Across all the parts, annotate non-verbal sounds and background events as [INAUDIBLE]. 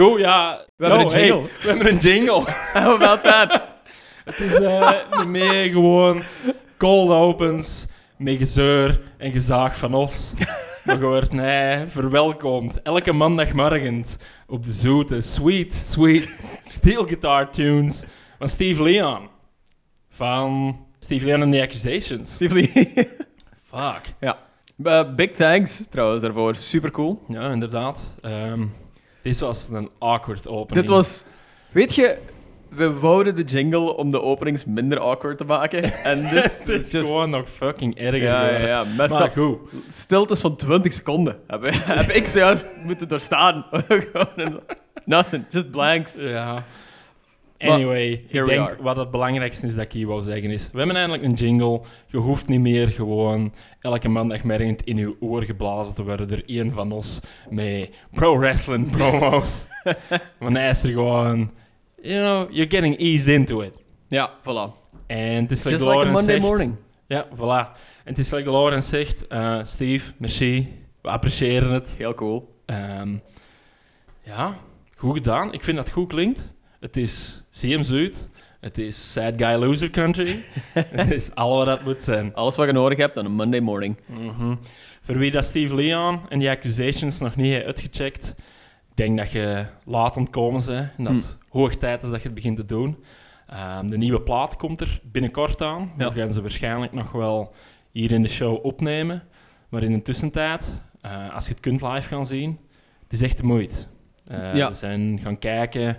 Goed, ja. We hebben Oh, een jingle. hey, we hebben een jingle. How about that? Het is niet meer gewoon cold opens met gezeur en gezaag van ons. Maar je wordt nee, verwelkomd elke maandagmorgen op de zoete, sweet, sweet steel guitar tunes van Steve Leon. Van Steve Leon and the Accusations. Steve Lee. [LAUGHS] Fuck. Eh, big thanks trouwens daarvoor. Super cool. Ja, inderdaad. Ehm, dit was een awkward opening. Dit was... Weet je, we wouden de jingle om de openings minder awkward te maken. En [LAUGHS] dit Het is just... gewoon nog fucking erger Ja, ja, Maar goed. Stiltes van 20 seconden heb, [LAUGHS] heb ik zojuist moeten doorstaan. [LAUGHS] Nothing, just blanks. Ja. Anyway, ik denk are. wat het belangrijkste is dat ik hier wou zeggen is... We hebben eindelijk een jingle. Je hoeft niet meer gewoon elke maandagmorgen in je oor geblazen te worden door één van ons met pro-wrestling promos. [LAUGHS] Want hij is er gewoon... You know, you're getting eased into it. Ja, voilà. En het is like Just like a Lawrence Monday zegt- morning. Ja, voilà. En het is like Lawrence zegt... eh, Steve, merci. We appreciëren het. Heel cool. Ehm, ja, goed gedaan. Ik vind dat het goed klinkt. Het is CM Zuid. Het is Sad Guy Loser Country. [LAUGHS] het is al wat dat moet zijn. Alles wat je nodig hebt aan een Monday morning. Mhm. Voor wie dat Steve Leon en die accusations nog niet heeft uitgecheckt, ik denk dat je laat ontkomen bent en dat het hoog tijd is dat je het begint te doen. Ehm, de nieuwe plaat komt er binnenkort aan. Ja. We gaan ze waarschijnlijk nog wel hier in de show opnemen. Maar in de tussentijd, eh, als je het kunt live gaan zien, het is echt de moeite. Eh, Ja. We zijn gaan kijken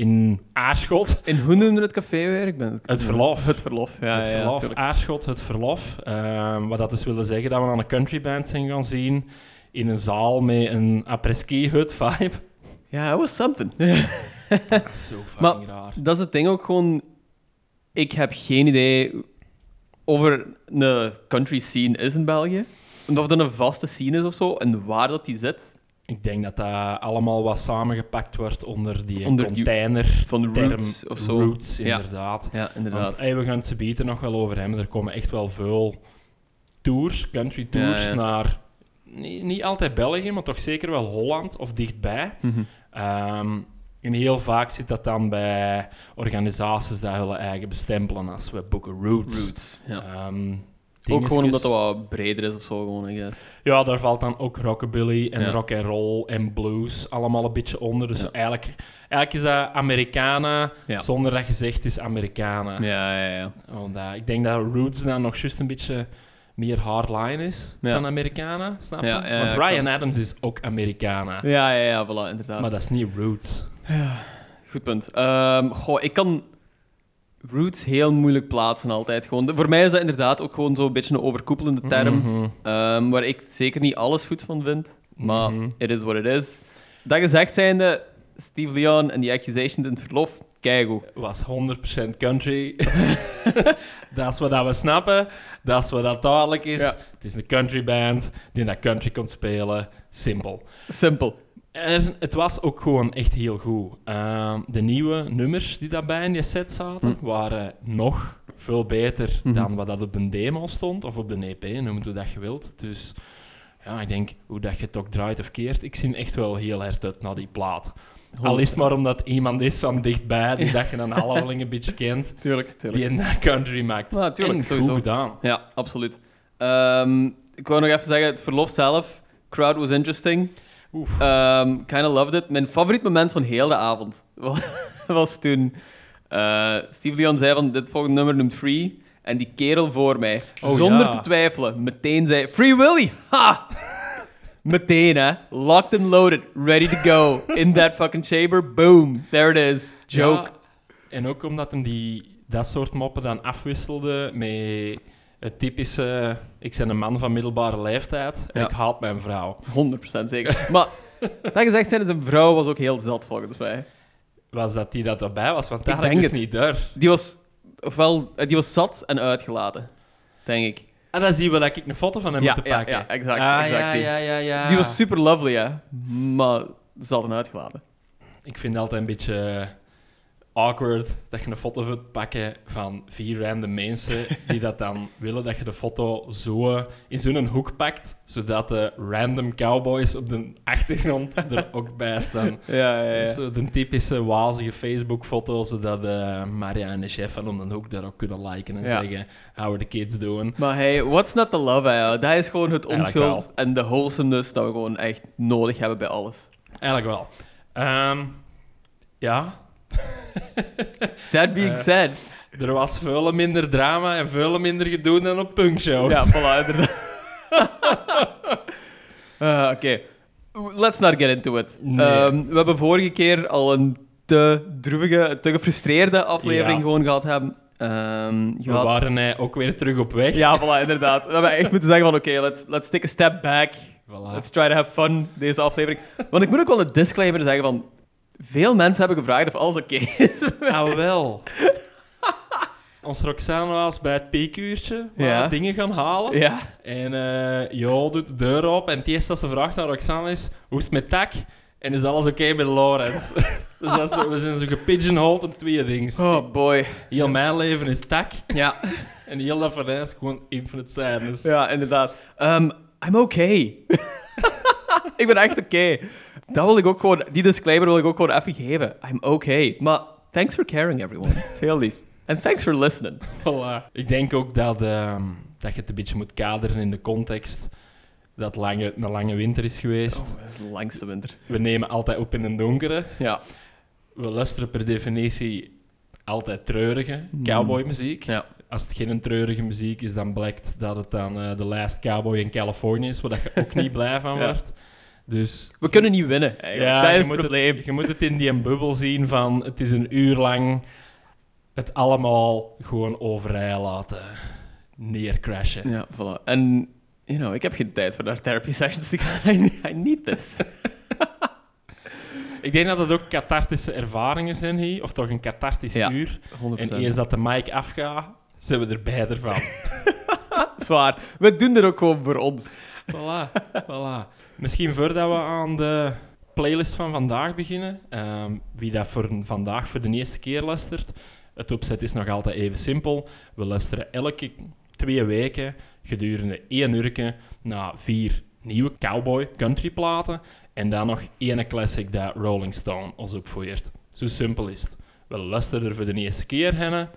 in Aarschot. En hoe noemde het café weer? Ik ben Het verlof. Het verlof, ja. het verlof. Aarschot, het verlof. Ehm, wat dat dus wilde zeggen dat we aan een countryband zijn gaan zien in een zaal met een après-ski-hut vibe. Ja, it was something. [LAUGHS] Zo fucking Maar- raar. dat is het ding ook gewoon... Ik heb geen idee over een country scene is in België. Of dat een vaste scene is of zo, en waar dat die zit. Ik denk dat dat allemaal wat samengepakt wordt onder die Onder die- container. Van de term roots of zo. Roots, inderdaad. Ja, Want inderdaad. hey, we gaan het ze bieden nog wel over hebben. Er komen echt wel veel tours, country tours, Ja, naar niet, niet altijd België, maar toch zeker wel Holland of dichtbij. Mhm. Ehm, en heel vaak zit dat dan bij organisaties die hun eigen bestempelen als we boeken roots. Roots, ja. Ehm, Ook gewoon omdat het wat breder is of zo, gewoon, I guess. Ja, daar valt dan ook rockabilly en Ja. rock and roll en blues allemaal een beetje onder. Dus Ja. eigenlijk, eigenlijk is dat Americana Ja. zonder dat je zegt is Americana. Ja, ja, ja. Want, eh, ik denk dat Roots dan nog juist een beetje meer hardline is Ja. dan Americana, snap je? Ja, ja, Want Ryan Adams is ook Americana, Ja, ja, ja, voilà, inderdaad. maar dat is niet Roots. Goed punt. Ehm, goh, ik kan roots heel moeilijk plaatsen altijd. Gewoon. De- voor mij is dat inderdaad ook gewoon zo'n beetje een overkoepelende term, Mhm. ehm, waar ik zeker niet alles goed van vind. Maar Mhm. it is what it is. Dat gezegd zijnde, Steve Leon en die accusations in het verlof, keigoed. was 100% country. [LAUGHS] dat is wat dat we snappen. Dat is wat dat duidelijk is. Ja. Het is een country band die naar country komt spelen. Simpel. Simpel. En het was ook gewoon echt heel goed. Ehm, de nieuwe nummers die daarbij in die set zaten, waren nog veel beter Mhm. dan wat dat op een demo stond. Of op de EP, noem het hoe dat je wilt. Dus ja, ik denk, hoe dat je het ook draait of keert, ik zie echt wel heel hard uit naar die plaat. Al is het maar omdat iemand is van dichtbij, die dat je dan halveling een beetje kent, [LAUGHS] Tuurlijk, tuurlijk. die een country maakt. Ja, tuurlijk, en sowieso. goed gedaan. Ja, absoluut. Ehm, ik wou nog even zeggen, het verlof zelf, crowd was interesting. Um, kind of loved it. Mijn favoriet moment van heel de avond [LAUGHS] was toen eh, Steve Leon zei van dit volgende nummer noemt Free. En die kerel voor mij, Oh, zonder ja. te twijfelen, meteen zei Free Willy! Ha! meteen hè. Locked and loaded, ready to go. In that fucking chamber, boom. There it is. Joke. Ja, en ook omdat hem die, dat soort moppen dan afwisselde met het typische... Ik ben een man van middelbare leeftijd en Ja. ik haat mijn vrouw. 100% zeker. [LAUGHS] maar dat gezegd zijn, zijn vrouw was ook heel zat volgens mij. Was dat die dat erbij was? Want ik denk dus het. niet door. Die was, ofwel, eh, die was zat en uitgelaten, denk ik. En dan zie je dat ik een foto van hem Ja, moet ja, pakken. ja, exact, Ah, exact ja, die. ja, ja, ja. Die was super lovely, hè. Maar ze hadden uitgelaten. Ik vind het altijd een beetje awkward dat je een foto wilt pakken van vier random mensen die dat dan [LAUGHS] willen dat je de foto zo in zo'n hoek pakt, zodat de random cowboys op de achtergrond [LAUGHS] er ook bij staan. Ja, ja, ja. Zo de typische wazige Facebook-foto, zodat eh, Maria en de chef van om de hoek daar ook kunnen liken en Ja. zeggen how are the kids doing. Maar hey, what's not the love, hè? Dat is gewoon het onschuld en de wholesomeness dat we gewoon echt nodig hebben bij alles. Eigenlijk wel. Ehm, ja, [LAUGHS] That being Eh, said... er was veel minder drama en veel minder gedoe dan op punkshows. Ja, voilà, inderdaad. [LAUGHS] Eh, Oké, let's not get into it. Nee. Ehm, we hebben vorige keer al een te droevige, te gefrustreerde aflevering Ja. gewoon gehad hebben. Ehm, We waren eh, ook weer terug op weg. Ja, voilà, inderdaad. We hebben echt moeten zeggen van oké, let's, let's take a step back. Voilà. Let's try to have fun, deze aflevering. Want ik moet ook wel een disclaimer zeggen van... Veel mensen hebben gevraagd of alles oké is. [LAUGHS] Ah, wel. Ons Roxanne was bij het peekuurtje waar Ja. we dingen gaan halen. ja. En eh Jo doet de deur op en het eerste dat ze vraagt aan Roxanne is... Hoe is het met Tak? En is alles oké met Lorenz? [LAUGHS] dus dat is we zijn zo gepigeonholed op twee dingen. Oh boy. Heel mijn leven is Tak. Ja, [LAUGHS] En heel dat van is gewoon infinite sadness. ja inderdaad. Ehm, I'm okay. ik ben echt oké. Dat wil ik ook gewoon... Die disclaimer wil ik ook gewoon even geven. I'm okay. Maar thanks for caring, everyone. Dat is heel lief. And thanks for listening. Voilà. Ik denk ook dat, ehm, dat je het een beetje moet kaderen in de context. Dat lange, een lange winter is geweest. Oh, dat is de langste winter. We nemen altijd op in een donkere. Ja. We luisteren per definitie altijd treurige Hmm. cowboymuziek. Ja. Als het geen treurige muziek is, dan blijkt dat het dan eh The Last Cowboy in Californië is, waar dat je ook niet blij van Ja. wordt. Dus We kunnen niet winnen, eigenlijk. ja, dat je is het moet probleem. Het, je moet het in die bubbel zien van het is een uur lang het allemaal gewoon overij laten neercrashen. Ja, voilà. En, you know, ik heb geen tijd voor naar therapy sessions te gaan. I, I need this. Ik denk dat het ook cathartische ervaringen zijn hier, of toch een cathartisch Ja. uur. 100%. En eens dat de mic afgaat, zijn we er beide van. Zwaar. We doen dit ook gewoon voor ons. voilà, voilà. Misschien voordat we aan de playlist van vandaag beginnen, ehm, wie dat voor vandaag voor de eerste keer luistert, het opzet is nog altijd even simpel. We luisteren elke twee weken gedurende één uur naar vier nieuwe cowboy country platen en dan nog één classic dat Rolling Stone ons opvoert. Zo simpel is het. We luisteren er voor de eerste keer heen.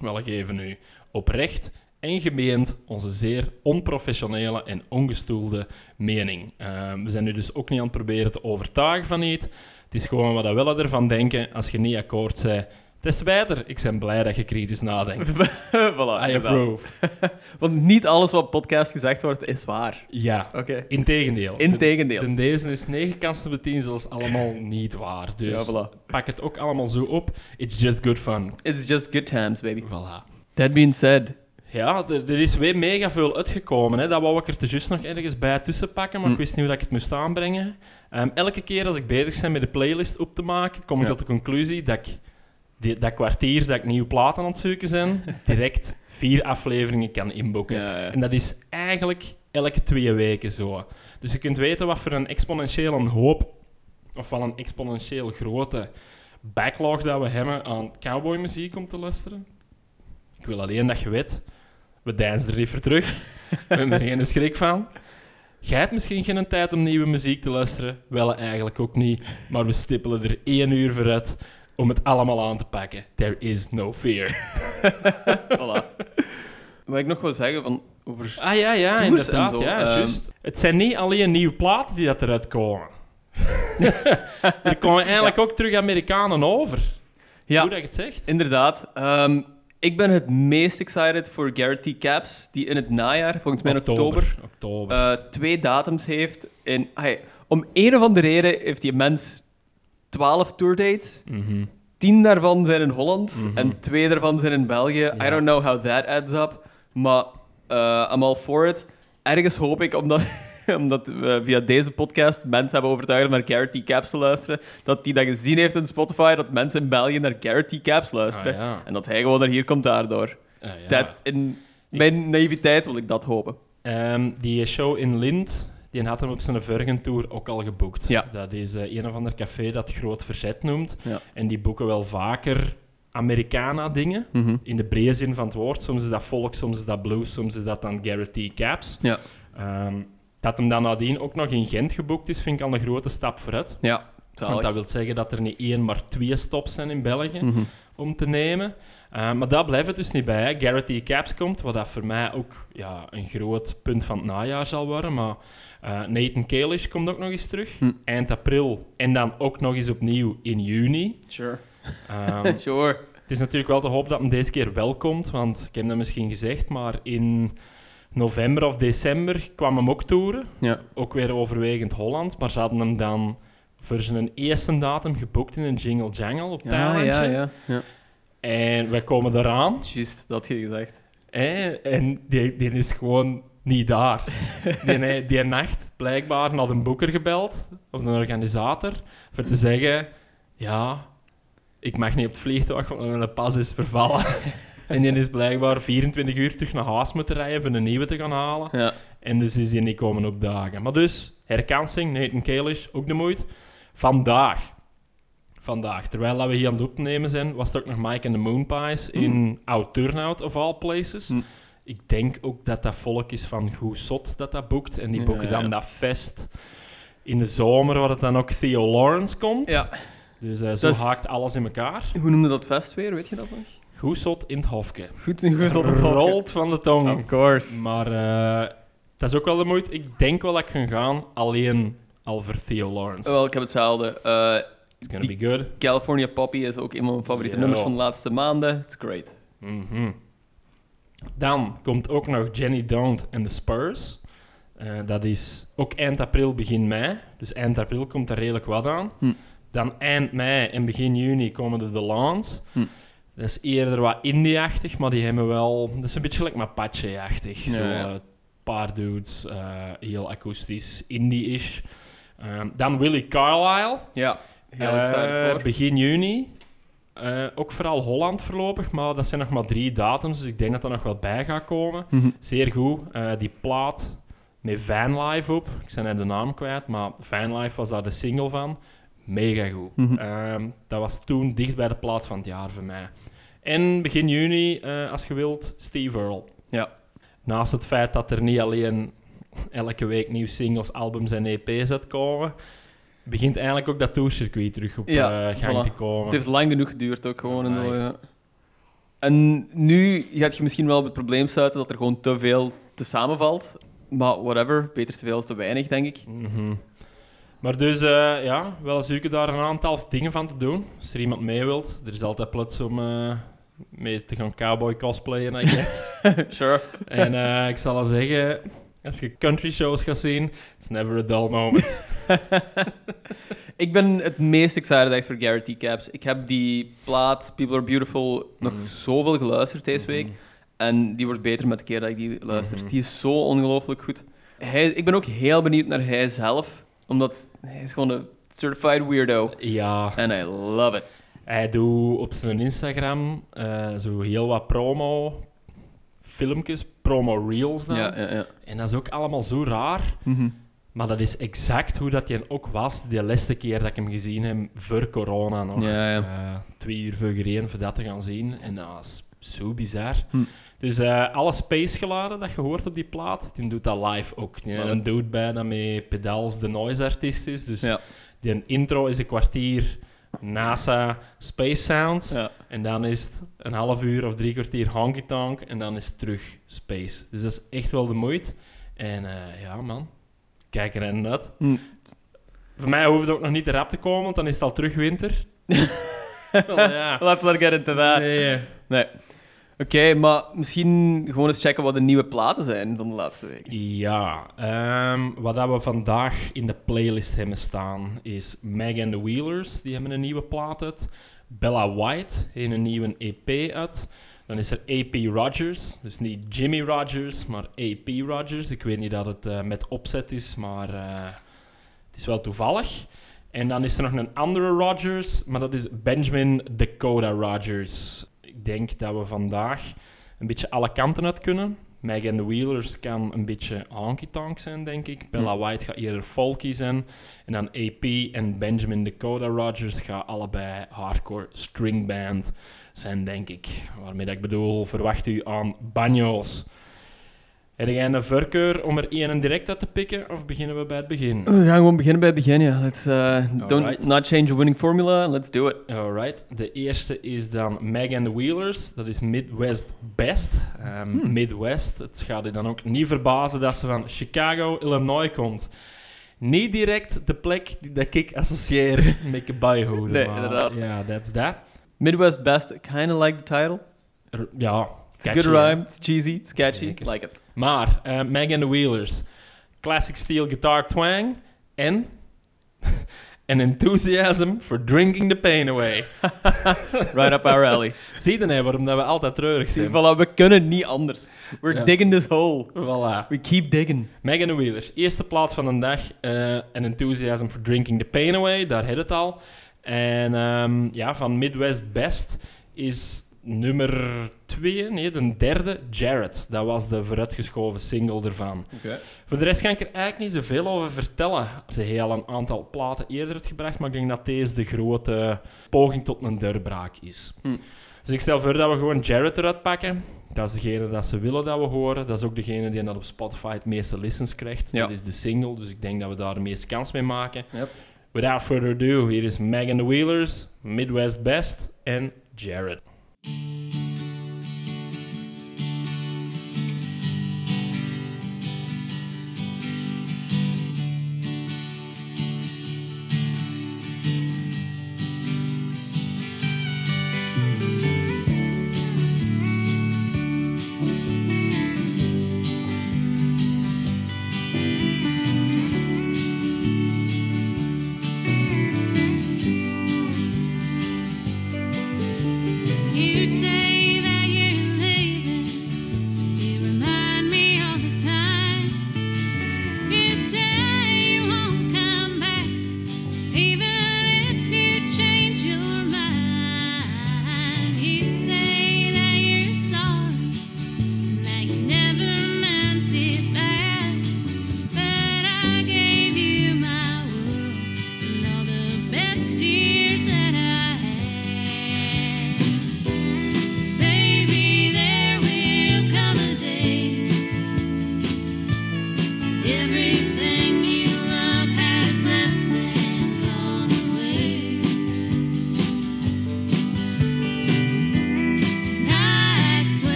We geven u oprecht en gemeend onze zeer onprofessionele en ongestoelde mening. Eh, we zijn nu dus ook niet aan het proberen te overtuigen van iets. Het is gewoon wat we willen ervan denken. Als je niet akkoord bent, des te beter. Ik ben blij dat je kritisch nadenkt. [LAUGHS] voilà, I approve. [LAUGHS] Want niet alles wat podcast gezegd wordt, is waar. Ja, Oké. integendeel. Integendeel. Ten deze is 9 kansen op 10 zelfs allemaal niet waar. Dus Ja, voilà. pak het ook allemaal zo op. It's just good fun. It's just good times, baby. Voilà. That being said. Ja, er, er is weer mega veel uitgekomen. Hè. Dat wou ik er te juist nog ergens bij tussen pakken, maar Hm. ik wist niet hoe dat ik het moest aanbrengen. Ehm, elke keer als ik bezig ben met de playlist op te maken, kom ik Ja. tot de conclusie dat ik die, dat kwartier dat ik nieuwe platen aan het zoeken ben, [LAUGHS] direct vier afleveringen kan inboeken. Ja, ja. En dat is eigenlijk elke twee weken zo. Dus je kunt weten wat voor een exponentiële hoop, of wel een exponentieel grote backlog dat we hebben aan cowboymuziek om te luisteren. Ik wil alleen dat je weet, we deinzen er liever terug. [LAUGHS] we hebben er geen schrik van. Jij hebt misschien geen tijd om nieuwe muziek te luisteren. Wel eigenlijk ook niet. Maar we stippelen er één uur vooruit om het allemaal aan te pakken. There is no fear. [LAUGHS] voilà. Wat ik nog wil zeggen van over... Ah ja, ja, inderdaad. zo, ja, ehm. juist. Het zijn niet alleen nieuwe platen die dat eruit komen. [LAUGHS] er komen eigenlijk ook terug Amerikanen over. Ja, Hoe dat je het zegt. inderdaad. Ehm, ik ben het meest excited voor Garrett T. Caps, die in het najaar, volgens mij in oktober, Oktober. eh, twee datums heeft. In, ai, om een of andere reden heeft die mens 12 tourdates. Mhm. Tien daarvan zijn in Holland Mhm. en twee daarvan zijn in België. I don't know how that adds up. Maar eh I'm all for it. Ergens hoop ik, omdat, [LAUGHS] omdat we via deze podcast mensen hebben overtuigd om naar T. Caps te luisteren, dat die dat gezien heeft in Spotify, dat mensen in België naar T. Caps luisteren. Ah, ja. En dat hij gewoon naar hier komt daardoor. Ah, ja. Dat, in mijn naïviteit wil ik dat hopen. Ehm, die show in Lint, die had hem op zijn Virgin-tour ook al geboekt. Ja. Dat is eh, een of ander café dat Groot Verzet noemt. Ja. En die boeken wel vaker Americana-dingen, Mhm. in de brede zin van het woord. Soms is dat folk, soms is dat blues, soms is dat dan Garrett T. Caps. Ja. Ehm, dat hem dan nadien ook nog in Gent geboekt is, vind ik al een grote stap vooruit. Ja, Want dat wil zeggen dat er niet één, maar twee stops zijn in België Mhm. om te nemen. Uh, maar daar blijft het dus niet bij. Hè. Garrett T. Caps komt, wat dat voor mij ook ja, een groot punt van het najaar zal worden. Maar eh, Nathan Kalish komt ook nog eens terug. Hm. Eind april. En dan ook nog eens opnieuw in juni. Sure. Ehm, [LAUGHS] sure. het is natuurlijk wel te hopen dat hem deze keer wel komt. Want ik heb dat misschien gezegd, maar in november of december kwam hem ook toeren. Ja. Ook weer overwegend Holland. Maar ze hadden hem dan voor zijn eerste datum geboekt in een Jingle Jangle op Ja, Thailandje. ja, ja. ja. En wij komen eraan. Juist, dat had je gezegd. En die, die is gewoon niet daar. [LAUGHS] die, die nacht blijkbaar had een boeker gebeld, of een organisator, voor te zeggen: Ja, ik mag niet op het vliegtuig, want mijn pas is vervallen. [LAUGHS] en die is blijkbaar 24 uur terug naar huis moeten rijden voor een nieuwe te gaan halen. Ja. En dus is die niet komen opdagen. Maar dus, herkansing, Nathan Kalish, ook de moeite. Vandaag, vandaag, terwijl dat we hier aan het opnemen zijn, was het ook nog Mike and the Moonpies in Oud Turnout, of all places. Mm. Ik denk ook dat dat volk is van Goed Zot dat dat boekt. En die Ja, boeken dan ja. dat fest in de zomer, waar het dan ook Theo Lawrence komt. ja. Dus eh, zo haakt alles in elkaar. Hoe noemde dat vest weer? Weet je dat nog? Goed Zot in het hofke. Goed en goed op het hoofd. Rolt van de tong. Of course. Maar eh, dat is ook wel de moeite. Ik denk wel dat ik ga gaan, alleen al voor Theo Lawrence. Wel, ik heb hetzelfde. Eh, It's gonna be good. California Poppy is ook een van mijn favoriete nummers van de laatste maanden. It's great. Mhm. Dan komt ook nog Jenny Don't en de Spurs. Eh, dat is ook eind april, begin mei. Dus eind april komt er redelijk wat aan. Hm. Dan eind mei en begin juni komen de Delans. Hm. Dat is eerder wat indie-achtig, maar die hebben wel... Dat is een beetje gelijk Mapache-achtig. Ja, Zo, ja. eh, paar dudes, eh, heel akoestisch, indie-ish. Ehm, dan Willie Carlisle. Ja, heel Eh, excited voor. Begin juni. Ook vooral Holland voorlopig, maar dat zijn nog maar drie datums, dus ik denk dat er nog wel bij gaat komen. Mhm. Zeer goed. Die plaat met Vanlife op, ik ben net de naam kwijt, maar Vanlife was daar de single van. Mega goed. Mhm. Ehm, dat was toen dicht bij de plaat van het jaar voor mij. En begin juni, eh, als je wilt, Steve Earle. Ja. Naast het feit dat er niet alleen elke week nieuwe singles, albums en EP's uitkomen, begint eigenlijk ook dat tourcircuit terug op Ja, eh, gang voilà. te komen. Het heeft lang genoeg geduurd ook gewoon. En, ja. en nu gaat je misschien wel op het probleem sluiten dat er gewoon te veel te samenvalt. Maar whatever, beter te veel als te weinig, denk ik. Mhm. Maar dus, eh, ja, wel zoeken daar een aantal dingen van te doen. Als er iemand mee wilt, er is altijd plots om mee te gaan cowboy cosplayen, I guess. [LAUGHS] sure. en eh, ik zal al zeggen, als je country shows gaat zien, it's never a dull moment. [LAUGHS] Ik ben het meest excited echt voor Garrett T. Caps. Ik heb die plaat People Are Beautiful nog Mhm. zoveel geluisterd deze week. En die wordt beter met de keer dat ik die luister. Mhm. Die is zo ongelooflijk goed. Hij, ik ben ook heel benieuwd naar hij zelf. Omdat hij is gewoon een certified weirdo. ja, En I love it. Hij doet op zijn Instagram eh, zo heel wat promo filmpjes, promo reels dan. Ja, ja, ja. En dat is ook allemaal zo raar. Mhm. Maar dat is exact hoe dat hij ook was de laatste keer dat ik hem gezien heb voor corona nog. Ja, ja. Eh, twee uur voor gereden voor dat te gaan zien. En dat is zo bizar. Hm. Dus eh, alle space-geluiden dat je hoort op die plaat, die doet dat live ook. Die een dude bijna met pedals de noise-artiest is. Dus die intro is een kwartier NASA Space Sounds. Ja. En dan is het een half uur of drie kwartier honky tonk. En dan is het terug space. Dus dat is echt wel de moeite. En eh, ja, man. Kijk er naar uit. Hm. Voor mij hoeft het ook nog niet te rap te komen, want dan is het al terug winter. [LAUGHS] ja. Let's not get into that. Nee. Nee. Oké, maar misschien gewoon eens checken wat de nieuwe platen zijn van de laatste week. Ja, ehm, wat we vandaag in de playlist hebben staan is Meg and the Wheelers. Die hebben een nieuwe plaat uit. Bella White heeft een nieuwe EP uit. Dan is er AP Rogers. Dus niet Jimmy Rogers, maar AP Rogers. Ik weet niet dat het eh, met opzet is, maar eh, het is wel toevallig. En dan is er nog een andere Rogers, maar dat is Benjamin Dakota Rogers. Ik denk dat we vandaag een beetje alle kanten uit kunnen. Meg and the Wheelers kan een beetje honky-tonk zijn, denk ik. Bella White gaat eerder folky zijn. En dan AP en Benjamin Dakota Rogers gaan allebei hardcore stringband zijn, denk ik. Waarmee dat ik bedoel, verwacht u aan banjo's. Heb jij een voorkeur om er één direct uit te pikken, of beginnen we bij het begin? We gaan gewoon beginnen bij het begin, ja. Let's uh, don't not change a winning formula. Let's do it. Alright, de eerste is dan Meg and the Wheelers. Dat is Midwest Best. Ehm, Midwest, het gaat u dan ook niet verbazen dat ze van Chicago, Illinois komt. Niet direct de plek die dat ik associeer [LAUGHS] met Kabaihoede. Nee, maar inderdaad. Ja, that's that. Midwest best, kind of like the title. Ja, It's a good rhyme, it's cheesy, it's catchy, Zeker. like it. Maar, eh, Meg and the Wheelers. Classic steel guitar twang. En... [LAUGHS] An enthusiasm for drinking the pain away. [LAUGHS] Right up our alley. Zie je nou waarom dat we altijd treurig zijn? voilà, we kunnen niet anders. We're Ja. digging this hole. Voilà. We keep digging. Meg and the Wheelers. Eerste plaat van de dag. eh An Enthusiasm for Drinking the Pain Away. Daar je het al. En ehm, ja, van Midwest Best is nummer twee, nee, de derde, Jared. Dat was de vooruitgeschoven single ervan. Voor de rest kan ik er eigenlijk niet zoveel over vertellen. Ze heeft al een aantal platen eerder uitgebracht, maar ik denk dat deze de grote poging tot een deurbraak is. Hm. Dus ik stel voor dat we gewoon Jared eruit pakken. Dat is degene dat ze willen dat we horen. Dat is ook degene die dat op Spotify het meeste listens krijgt. Ja. Dat is de single, dus ik denk dat we daar de meeste kans mee maken. Yep. Without further ado, hier is Meg and the Wheelers, Midwest Best en Jared. You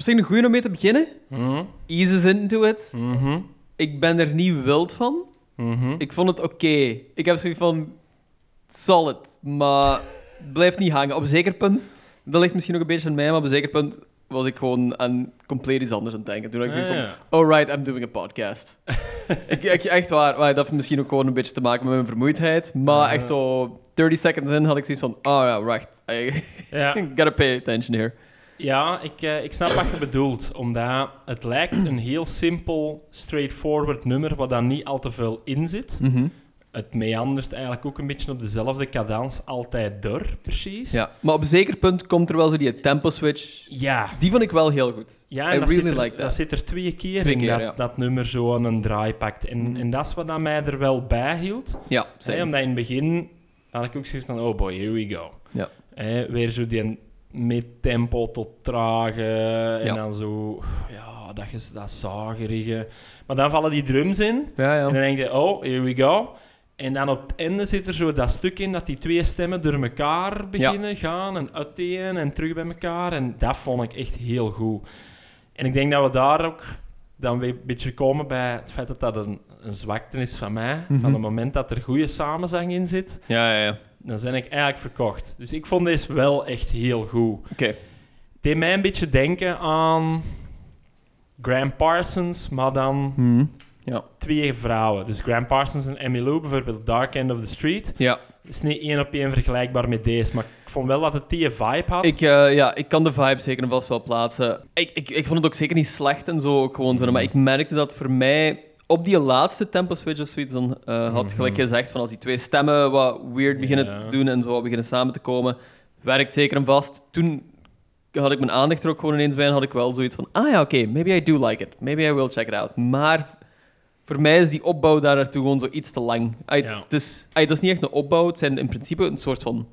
Op zich een goede om mee te beginnen. Mhm. Eases into it. Mhm. Ik ben er niet wild van. Mhm. Ik vond het oké. Ik heb zoiets van... Solid. Maar blijft niet hangen. Op een zeker punt... Dat ligt misschien ook een beetje aan mij, maar op een zeker punt was ik gewoon aan compleet iets anders aan het denken. Toen had ik zoiets van... Ah, ja. Alright, I'm doing a podcast. [LAUGHS] ik, ik, echt waar. Maar dat heeft misschien ook gewoon een beetje te maken met mijn vermoeidheid. Maar Ja. echt zo 30 seconds in had ik zoiets van... Oh ja, right. I [LAUGHS] gotta pay attention here. Ja, ik, eh, ik snap wat je bedoelt. Omdat het lijkt een heel simpel, straightforward nummer waar dan niet al te veel in zit. Het meandert eigenlijk ook een beetje op dezelfde cadans, altijd door, precies. Ja, maar op een zeker punt komt er wel zo die tempo switch. Ja, Die vond ik wel heel goed. ja I en dat, really zit er, like that. dat zit er twee keer Twee in, keer, dat, ja. dat nummer zo aan een draai pakt. En, Mhm. en dat is wat dat mij er wel bij hield. Ja, omdat in het begin had ik ook zoiets van, oh boy, here we go. Ja. Hè, weer zo die mid-tempo tot trage en Ja. dan zo, ja, dat, is, dat zagerige. Maar dan vallen die drums in Ja, ja. en dan denk je, oh, here we go. En dan op het einde zit er zo dat stuk in dat die twee stemmen door elkaar beginnen gaan en uiteen en terug bij elkaar. En dat vond ik echt heel goed. En ik denk dat we daar ook dan weer een beetje komen bij het feit dat dat een, een zwakte is van mij. Mhm. Van het moment dat er goede samenzang in zit, Ja, ja, ja. Dan ben ik eigenlijk verkocht. Dus ik vond deze wel echt heel goed. Oké. Het deed mij een beetje denken aan Graham Parsons, maar dan Mhm. Ja. twee vrouwen. Dus Graham Parsons en Emmy Lou, bijvoorbeeld Dark End of the Street. Ja. is niet één op één vergelijkbaar met deze, maar ik vond wel dat het die vibe had. Ik, eh, ja, ik kan de vibe zeker en vast wel plaatsen. Ik, ik, ik vond het ook zeker niet slecht en zo, ook gewoon zo. Maar ik merkte dat voor mij op die laatste tempo switch of zoiets, dan eh, had Mhm. gelijk gezegd van als die twee stemmen wat weird beginnen Ja. te doen en zo beginnen samen te komen, werkt zeker en vast. Toen had ik mijn aandacht er ook gewoon ineens bij en had ik wel zoiets van, ah ja, oké, maybe I do like it. Maybe I will check it out. Maar voor mij is die opbouw daar naartoe gewoon zo iets te lang. Ja. het, is, is niet echt een opbouw, het zijn in principe een soort van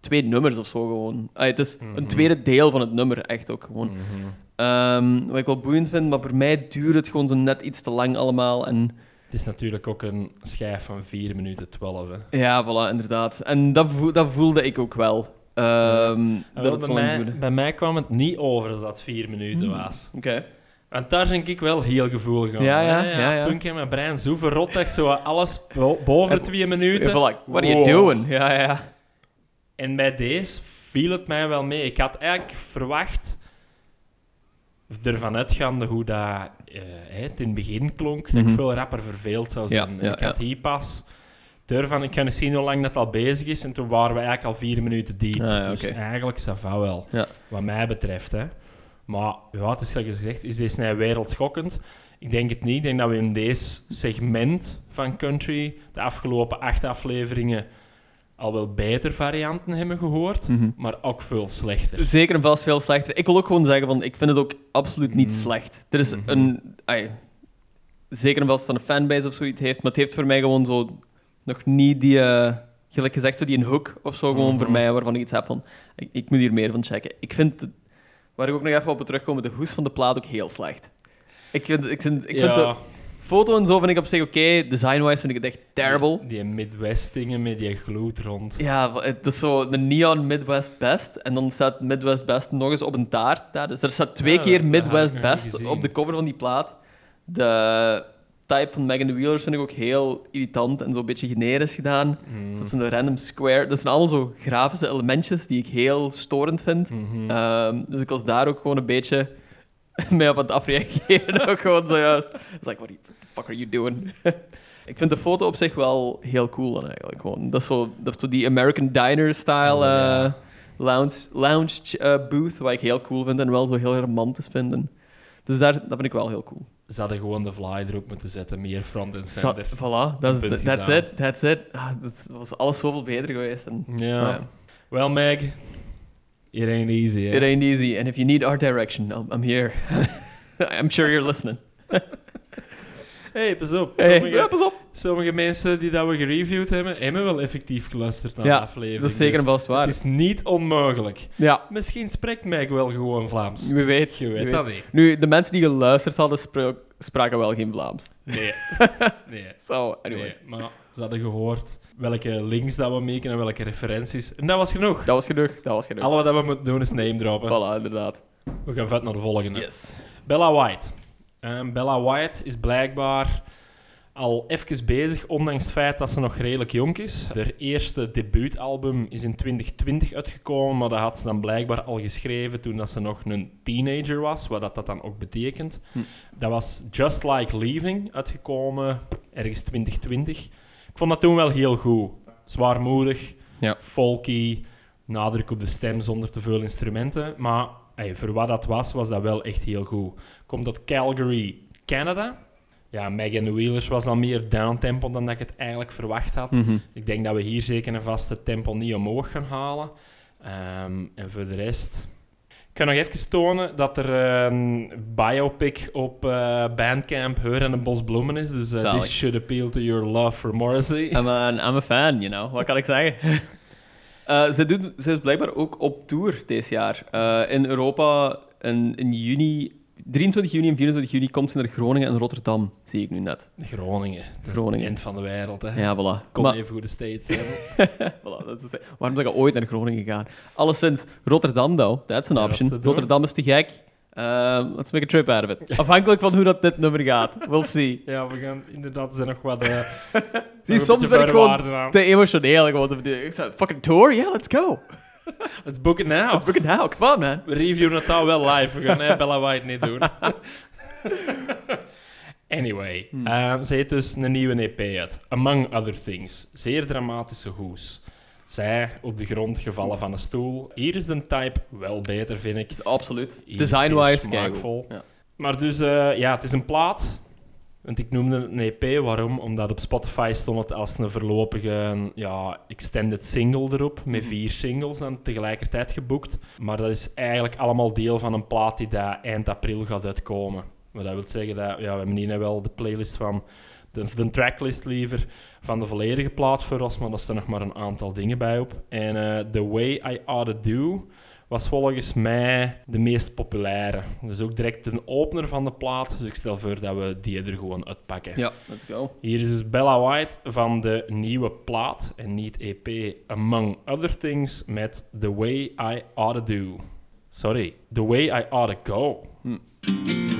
twee nummers of zo gewoon. Het is Mhm. een tweede deel van het nummer, echt ook gewoon. Mhm. Ehm, wat ik wel boeiend vind, maar voor mij duurt het gewoon zo net iets te lang allemaal. En Het is natuurlijk ook een schijf van 4 minuten 12. Hè. ja, voilà, inderdaad. En dat, dat voelde ik ook wel. Ehm, dat wel, het zo bij, lang mij, bij mij kwam het niet over dat het 4 minuten Hmm. was. Oké. Want daar denk ik wel heel gevoelig aan. Ja, ja, ja, ja. Punk in mijn brein zo verrot dat ik zo alles bo- boven En- twee minuten. Ja, voilà. What are you Wow. doing? Ja, ja. En bij deze viel het mij wel mee. Ik had eigenlijk verwacht, ervan uitgaande hoe dat eh, het in het begin klonk, dat Mhm. ik veel rapper verveeld zou zijn. Ja, ik had hier pas ik ga eens zien hoe lang dat al bezig is. En toen waren we eigenlijk al vier minuten diep. Ah, ja, dus oké. eigenlijk ça va wel, Ja. wat mij betreft. Hè. Maar ja, het is gezegd, is deze nou wereldschokkend? Ik denk het niet. Ik denk dat we in deze segment van country de afgelopen acht afleveringen al wel beter varianten hebben gehoord, Mhm. maar ook veel slechter. Zeker en vast veel slechter. Ik wil ook gewoon zeggen, van, ik vind het ook absoluut niet Mm. slecht. Er is Mhm. een... ai, zeker en vast dat een fanbase of zoiets heeft, maar het heeft voor mij gewoon zo nog niet die... eh, gelijk gezegd, zo die een hook of zo gewoon Mhm. voor mij, waarvan ik iets heb van... Ik, ik moet hier meer van checken. Ik vind, het- waar ik ook nog even op terugkom, de hoes van de plaat ook heel slecht. Ik vind, ik vind, ik vind de foto en zo vind ik op zich oké. Design-wise vind ik het echt terrible. Die, die Midwest-dingen met die gloed rond. Ja, het is zo een neon Midwest Best. En dan staat Midwest Best nog eens op een taart daar. Dus er staat twee Ja, keer Midwest Best op de cover van die plaat. De type van Megan the Wheelers vind ik ook heel irritant en zo een beetje generisch gedaan. Mm. Dat is een random square. Dat zijn allemaal zo grafische elementjes die ik heel storend vind. Mhm. Ehm, dus ik was daar ook gewoon een beetje [LAUGHS] mee op het afreageren. [LAUGHS] ook gewoon zo juist. Het is like, what, the fuck are you doing? [LAUGHS] ik vind de foto op zich wel heel cool dan eigenlijk. Gewoon. Dat, is zo, dat is zo die American Diner-style Oh, eh, lounge, lounge eh, booth, wat ik heel cool vind en wel zo heel romantisch vind. En dus daar, dat vind ik wel heel cool. Ze hadden gewoon de fly erop moeten zetten, meer front en center. voilà, that's gedaan. it, that's it. Ah, dat was alles zoveel beter geweest. En, Ja. ja. Wel, Meg, it ain't easy. It ain't easy, and if you need art direction, I'm, I'm here. [LAUGHS] I'm sure you're listening. [LAUGHS] hey, pas op. Hey, Sommige, ja, pas op. sommige mensen die dat we gereviewd hebben, hebben wel effectief geluisterd naar Ja, de aflevering. Dat is zeker Dus vast waar. Het is niet onmogelijk. Ja, Misschien spreekt Meg wel gewoon Vlaams. wie weet. Je weet weet. dat niet. Nu, de mensen die geluisterd hadden, spra- spraken wel geen Vlaams. Nee. [LAUGHS] nee. So. Nee, maar ze hadden gehoord welke links dat we maken en welke referenties. En dat was genoeg. Dat was genoeg, dat was genoeg. Alle wat we moeten doen is name droppen. Voilà, inderdaad. We gaan vet naar de volgende. Yes. Bella White. Ehm, Bella White is blijkbaar al even bezig, ondanks het feit dat ze nog redelijk jong is. Haar eerste debuutalbum is in 2020 uitgekomen, maar dat had ze dan blijkbaar al geschreven toen dat ze nog een teenager was, wat dat, dat dan ook betekent. Hm. Dat was Just Like Leaving, uitgekomen ergens 2020. Ik vond dat toen wel heel goed. Zwaarmoedig, Ja. folky, nadruk op de stem zonder te veel instrumenten. Maar hey, voor wat dat was, was dat wel echt heel goed. Komt uit Calgary, Canada. Ja, Megan de Wheelers was dan meer downtempo dan dat ik het eigenlijk verwacht had. Mhm. Ik denk dat we hier zeker een vaste tempo niet omhoog gaan halen. Ehm, en voor de rest... Ik kan nog even tonen dat er een biopic op eh, Bandcamp Heur en een Bos Bloemen is. Dus Zalig. this should appeal to your love for Morrissey. I'm a, I'm a fan, you know. Wat kan ik zeggen? [LAUGHS] Eh, ze, doet, ze is blijkbaar ook op tour dit jaar. In Europa in, in juni, 23 juni en 24 juni komt ze naar Groningen en Rotterdam, zie ik nu net. Groningen. Dat is Groningen. het eind van de wereld. Hè. Ja, voilà. Kom Maar- even goed de States zijn. [LAUGHS] Voilà, dat is, waarom zou je ooit naar Groningen gaan? Alleszins, Rotterdam, though. That's an Ja, dat option. is. Rotterdam is te gek. Uh, let's make a trip out of it. Afhankelijk van hoe dat dit nummer gaat. We'll see. [LAUGHS] ja, we gaan inderdaad er zijn nog wat... eh, [LAUGHS] Zie, een soms ben ik gewoon te emotioneel. Gewoon, ik fucking tour? Yeah, let's go. Let's book it now. Let's book it now. Come on, man. We reviewen het al wel live. We gaan eh, Bella White niet doen. [LAUGHS] anyway, Hmm. ehm, ze heeft dus een nieuwe EP uit. Among Other Things. Zeer dramatische hoes. Zij op de grond gevallen van een stoel. Hier is de type wel beter, vind ik. Is absoluut. Hier is Design-wise, smaakvol. Ja. Maar dus, eh, ja, het is een plaat. Want ik noemde het een EP. Waarom? Omdat op Spotify stond het als een voorlopige ja, extended single erop. Met Mhm. vier singles dan tegelijkertijd geboekt. Maar dat is eigenlijk allemaal deel van een plaat die daar eind april gaat uitkomen. Maar dat wil zeggen dat... Ja, we hebben wel de playlist van... De, de tracklist liever van de volledige plaat voor ons. Maar daar staan nog maar een aantal dingen bij op. En eh, The Way I Oughta Do was volgens mij de meest populaire. Dus ook direct een opener van de plaat. Dus ik stel voor dat we die er gewoon uitpakken. Ja, let's go. Hier is dus Bella White van de nieuwe plaat en niet EP Among Other Things met The Way I Oughta Do. Sorry, The Way I Oughta Go. Yet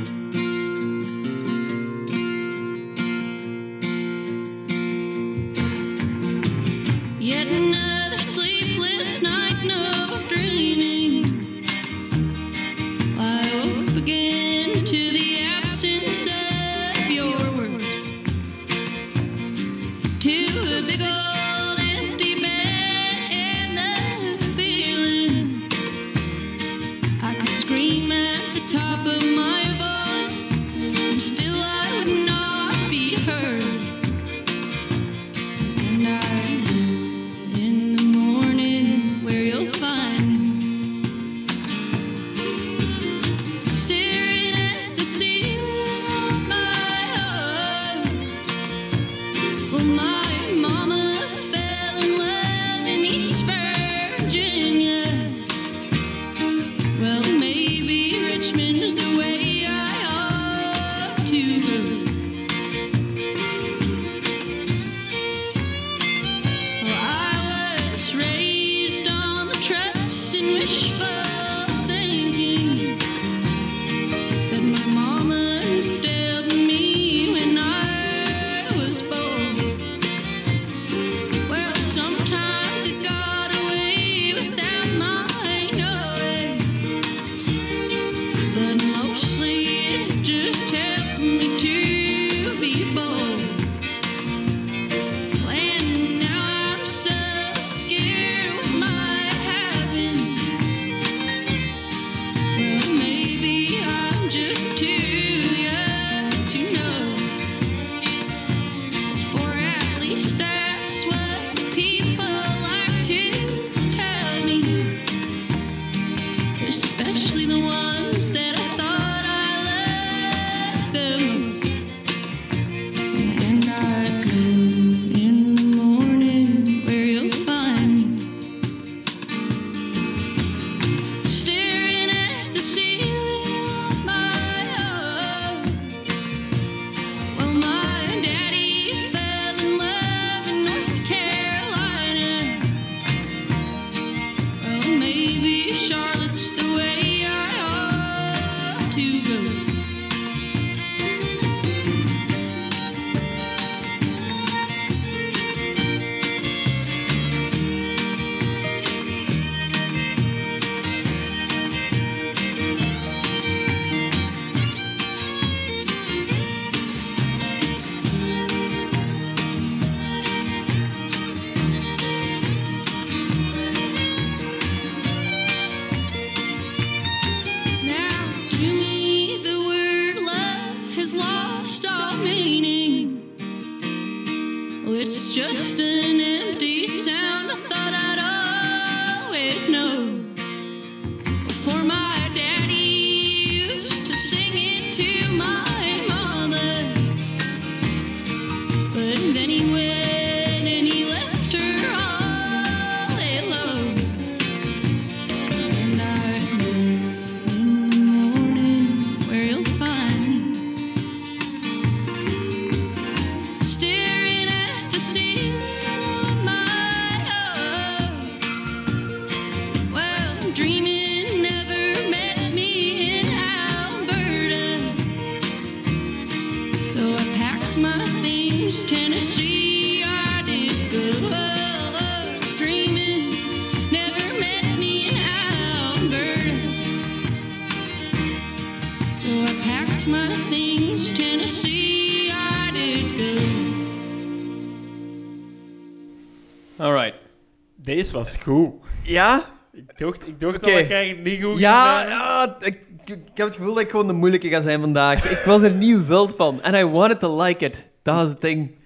was goed. Ja? Ik dacht, ik dacht Oké. dat niet goed Ja, ja ik, ik heb het gevoel dat ik gewoon de moeilijke ga zijn vandaag. Ik was er niet wild van. And I wanted to like it. Dat is het ding.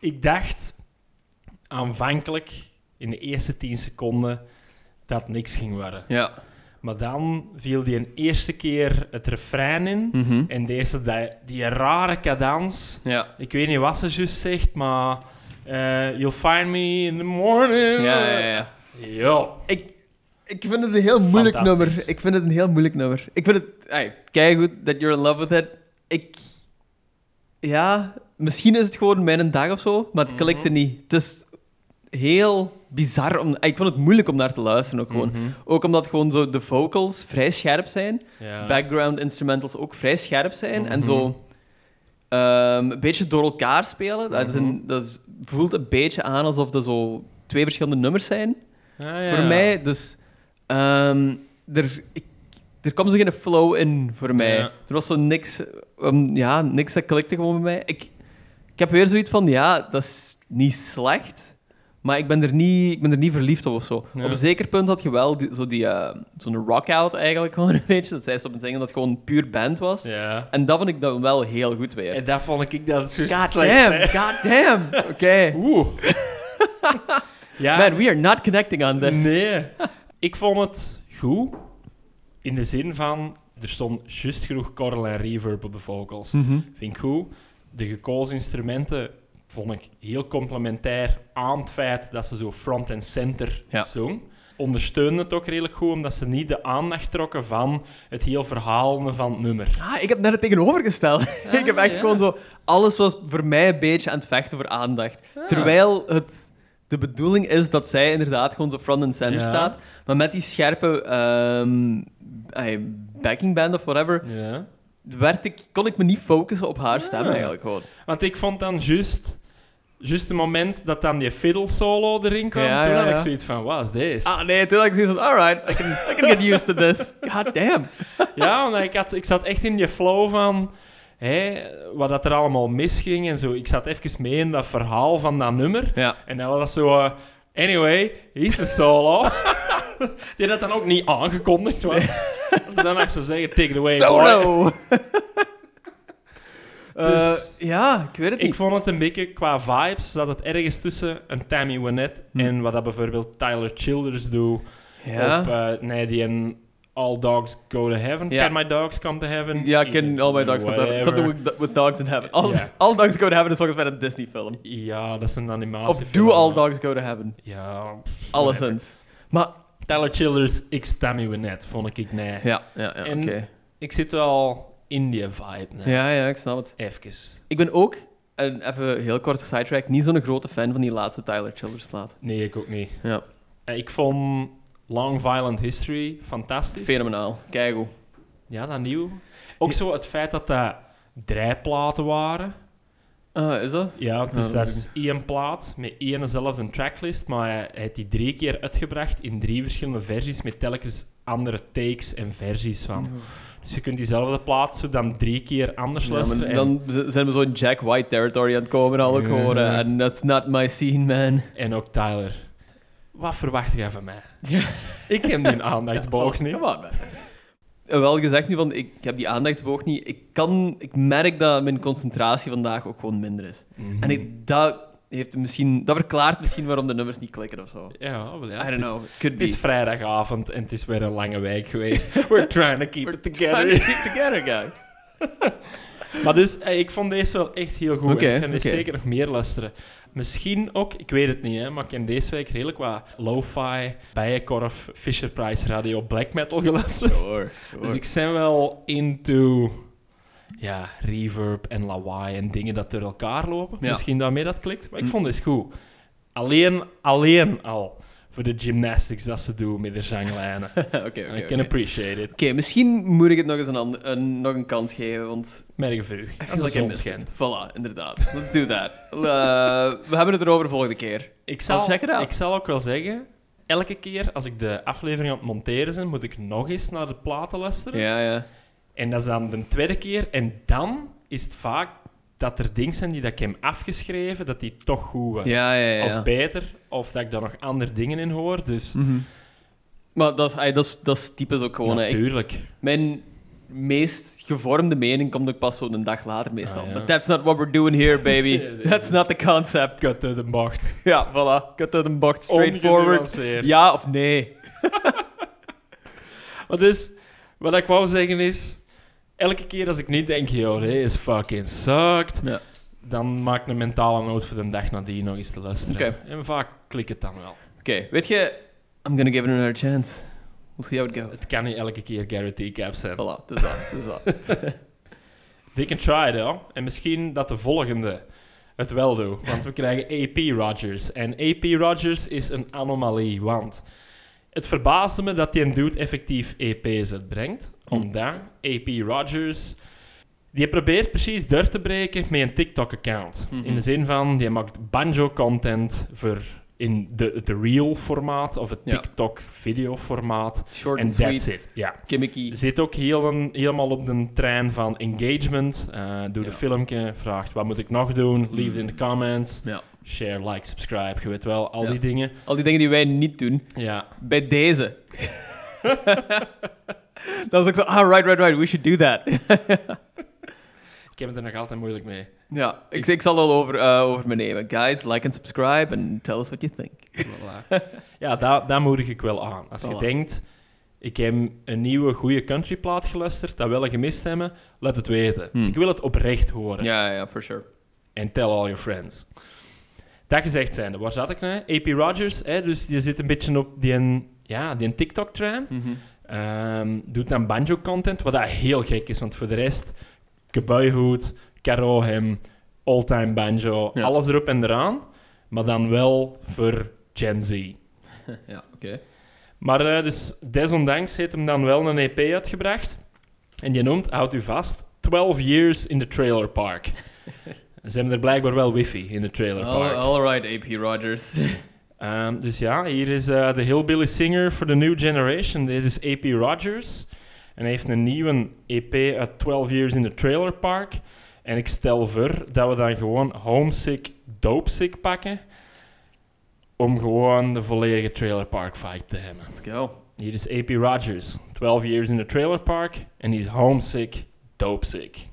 Ik dacht aanvankelijk, in de eerste 10 seconden, dat niks ging worden. Ja. Maar dan viel die een eerste keer het refrein in. Mhm. En deze, die, die rare cadans. Ja. Ik weet niet wat ze juist zegt, maar... eh, you'll find me in the morning. Ja, ja, ja. Ja. Ik, ik vind het een heel moeilijk Fantastisch. nummer. Ik vind het een heel moeilijk nummer. Ik vind het... Ay, kijk goed that you're in love with it. Ik... Ja, misschien is het gewoon mijn dag of zo, maar het klikte niet. Het is heel bizar. Om, ik vond het moeilijk om naar te luisteren ook gewoon. Ook omdat gewoon zo de vocals vrij scherp zijn. Ja. Background instrumentals ook vrij scherp zijn. En zo ehm, een beetje door elkaar spelen. Dat, is een, dat is- voelt een beetje aan alsof dat zo twee verschillende nummers zijn Ah, ja. voor mij. Dus ehm, er, ik, er kwam zo geen flow in voor mij. Ja. Er was zo niks, um, ja, niks dat klikte gewoon bij mij. Ik, ik heb weer zoiets van, ja, dat is niet slecht, maar ik ben er niet, ik ben er niet verliefd op of zo. Ja. Op een zeker punt had je wel die, zo die, eh, zo'n rock-out eigenlijk [LAUGHS] gewoon een beetje. Dat zei ze op een zingen dat het gewoon puur band was. Ja. En dat vond ik dan wel heel goed weer. En dat vond ik dat zo God slecht. damn, god damn. [LAUGHS] Oké. Oeh. [LAUGHS] ja. Man, we are not connecting on this. Nee. Ik vond het goed. In de zin van, er stond juist genoeg korrel en reverb op de vocals. Mhm. Vind ik goed. De gekozen instrumenten vond ik heel complementair aan het feit dat ze zo front en center Ja. zong. Ondersteunde het ook redelijk goed, omdat ze niet de aandacht trokken van het heel verhalende van het nummer. Ah, ik heb net het tegenovergesteld. [LAUGHS] ik heb echt ja. gewoon zo... Alles was voor mij een beetje aan het vechten voor aandacht. Terwijl het de bedoeling is dat zij inderdaad gewoon zo front and center Ja. staat. Maar met die scherpe ehm, ay, backing band of whatever, Ja. Werd ik, kon ik me niet focussen op haar stem Ah. eigenlijk gewoon. Want ik vond dan juist... Juist het moment dat dan die fiddle solo erin kwam, Ja, toen had ik zoiets van, wat is deze? Ah nee, toen had ik zoiets van, alright, I can, I can get used to this. God damn. [LAUGHS] Ja, want ik, had, ik zat echt in die flow van hè, wat dat er allemaal misging en zo. Ik zat even mee in dat verhaal van dat nummer. Ja. En dan was dat zo... eh, anyway, is de solo. [LAUGHS] [LAUGHS] Die dat dan ook niet aangekondigd was. [LAUGHS] Als ze dan nog zo zeggen, take it away. Solo! [LAUGHS] Eh, Dus- ja, ik weet het Ik niet. vond het een beetje qua vibes, dat het ergens tussen een Tammy Wynette en wat dat bijvoorbeeld Tyler Childers doet Hm. Ja. op eh, nee, die een All Dogs Go to Heaven. Ja. Can My Dogs Come to Heaven? Ja, ik ken All My Dogs Go to Heaven. Something with, with Dogs in Heaven. All, Ja. all Dogs Go to Heaven is volgens mij een Disney-film. Ja, dat is een Of animatiefilm. Do All Dogs Go to Heaven. Ja, Alleszins. Maar, Tyler Childers x Tammy Wynette, vond ik nee. ja, ja, ja oké. Ik zit wel in die vibe. Nee. Ja, ja, ik snap het. Even. Ik ben ook, en even heel korte sidetrack, niet zo'n grote fan van die laatste Tyler Childers plaat. Nee, ik ook niet. Ja, Eh, Ik vond Long Violent History fantastisch. fenomenaal. Keigoed. Ja, dat nieuw. Ook zo het feit dat dat draaiplaten waren. Ah, is dat? Ja, dus dat is één plaat met één dezelfde tracklist, maar hij heeft die drie keer uitgebracht in drie verschillende versies met telkens andere takes en versies van. Dus je kunt diezelfde plaat zo dan drie keer anders Ja, luisteren. maar dan zijn we zo in Jack White territory aan het komen al ook gewoon. hè. And that's not my scene, man. en, en ook Tyler. Wat verwacht jij van mij? Ik heb die aandachtsboog [LAUGHS] niet. Come on, man. Eh, Wel gezegd nu, van, ik heb die aandachtsboog niet. Ik, kan, ik merk dat mijn concentratie vandaag ook gewoon minder is. Mhm. En ik, dat heeft misschien, dat verklaart misschien waarom de nummers niet klikken of zo. Ja, I het don't is- know. Could Het be. is vrijdagavond en het is weer een lange week geweest. [LAUGHS] We're trying to keep it Trying together. to keep together, guys. [LAUGHS] [LAUGHS] Maar dus, eh, ik vond deze wel echt heel goed. En ik ga zeker nog meer luisteren. Misschien ook, ik weet het niet, hè, maar ik heb deze week redelijk wat lo-fi, bijenkorf, Fisher Price radio black metal geluisterd. Sure, Dus ik ben wel into ja, reverb en lawaai en dingen dat door elkaar lopen. Ja. Misschien daarmee dat klikt. Maar ik Hm. vond dit goed. Alleen, alleen al voor de gymnastics dat ze doen met de zanglijnen. [LAUGHS] Oké, oké. I can appreciate it. Oké, misschien moet ik het nog eens een, ander- een, nog een kans geven, want Merk vroeg. Als feel de like I zon missed schijnt. Voilà, inderdaad. Let's do that. Eh, we hebben het erover de volgende keer. Ik zal, check it out. ik zal ook wel zeggen, elke keer als ik de aflevering aan het monteren ben, moet ik nog eens naar de platen luisteren. Ja, ja. En dat is dan de tweede keer. En dan is het vaak dat er dingen zijn die dat ik heb afgeschreven, dat die toch goed waren. Ja, ja, ja. Of beter, of dat ik daar nog andere dingen in hoor. Dus Mhm. Maar dat is, ey, dat is, dat is typisch ook gewoon... Ik- natuurlijk. mijn meest gevormde mening komt ook pas zo een dag later meestal. Ah, ja. But that's not what we're doing here, baby. [LAUGHS] That's not the concept. Kut uit de bocht. Ja, voilà. Cut out een bocht. Straightforward. Ja of nee? [LAUGHS] Maar dus, wat ik wou zeggen is... Elke keer als ik niet denk, joh, dit is fucking sucked... Ja. Dan maak ik een mentale noot voor de dag nadien nog eens te luisteren. En vaak klikt het dan wel. Oké, weet je... I'm gonna give it another chance. We'll see how it goes. Het kan niet elke keer Guarantee Cap zijn. Voilà, het is dat. Is dat. [LAUGHS] They can try it, hoor. En misschien dat de volgende het wel doet. Want we krijgen AP Rogers. En AP Rogers is een anomalie, want... Het verbaasde me dat die een dude effectief EP's uitbrengt. Omdat AP Rogers... Die probeert precies door te breken met een TikTok-account. Mhm. In de zin van, die maakt banjo-content voor in de, het real-formaat of het Ja. TikTok-video-formaat. Short En and that's sweet. it. Ja. Gimmicky. Zit ook heel een- helemaal op de trein van engagement. Eh doe Ja. de filmpje, vraagt wat moet ik nog doen, leave it in de comments. Ja. Share, like, subscribe, je weet wel, al die dingen. Al die dingen die wij niet doen. Ja, Bij deze. [LAUGHS] [LAUGHS] dat was ook zo, ah, right, right, right, we should do that. [LAUGHS] ik heb het er nog altijd moeilijk mee. ja, ik, ik zal al over, eh, over me nemen. Guys, like and subscribe and tell us what you think. Voilà. ja, daar, daar moedig ik wel aan. Als je denkt, ik heb een nieuwe goede countryplaat geluisterd, dat wil je gemist hebben, laat het weten. Hmm. Ik wil het oprecht horen. Ja, ja, for sure. En tell all your friends. Dat gezegd zijnde, waar zat ik nou? AP Rogers, hè, dus je zit een beetje op die, een- ja, die een TikTok-trein. Mhm. Ehm, doet dan banjo-content, wat dat heel gek is, want voor de rest, kabouihoed, karo hem, all-time banjo, Ja. alles erop en eraan, maar dan wel voor Gen Z. [LAUGHS] ja, oké. Maar eh, dus desondanks heeft hem dan wel een EP uitgebracht. En die noemt, houd u vast, 12 Years in the Trailer Park. [LAUGHS] Ze hebben er blijkbaar wel wifi in de trailer park. All, all right, AP Rogers. [LAUGHS] Ehm, dus ja, hier is eh, de Hillbilly Singer for the New Generation. Deze is AP Rogers. En hij heeft een nieuwe EP uit 12 Years in the Trailer Park. En ik stel voor dat we dan gewoon Homesick Dopesick pakken. Om gewoon de volledige Trailer Park vibe te hebben. Let's go. Hier is AP Rogers, 12 Years in the Trailer Park. En die is Homesick Dopesick.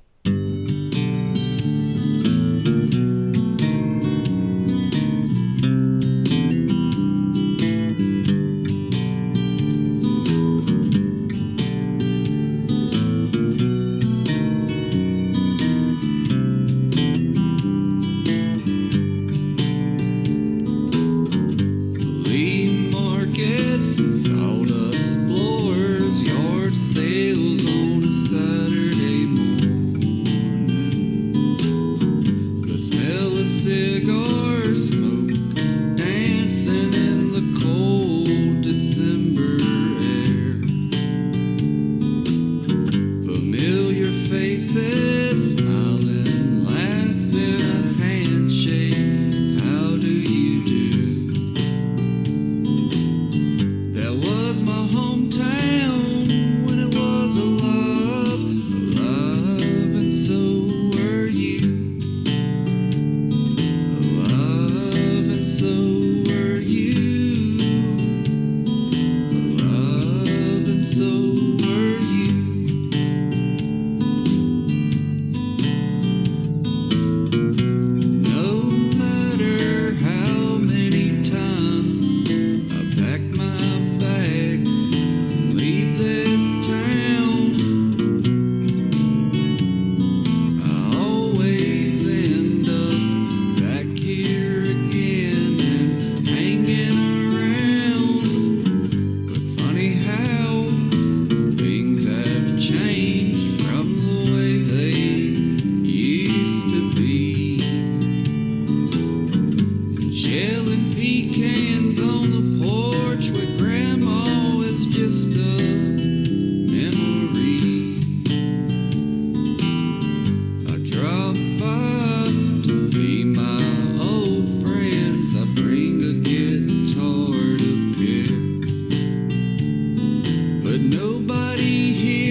nobody here.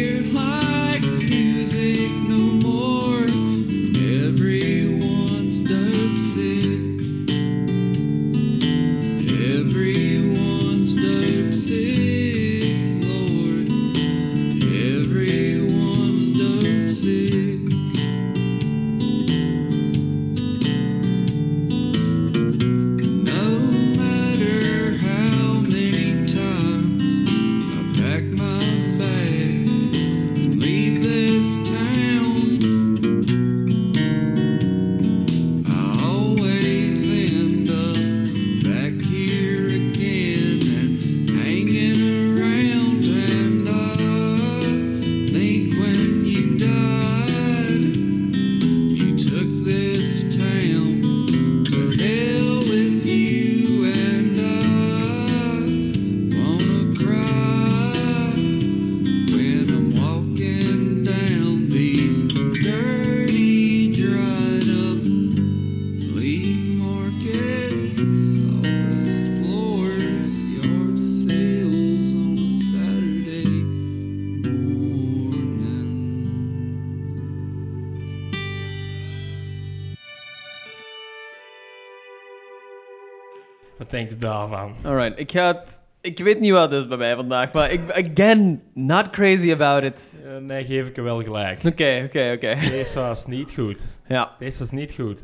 Daarvan? Alright, ik ga het... Ik weet niet wat het is bij mij vandaag, maar ik, again, not crazy about it. Eh, nee, geef ik er wel gelijk. Oké, oké, oké. Deze was niet goed. Ja. Deze was niet goed.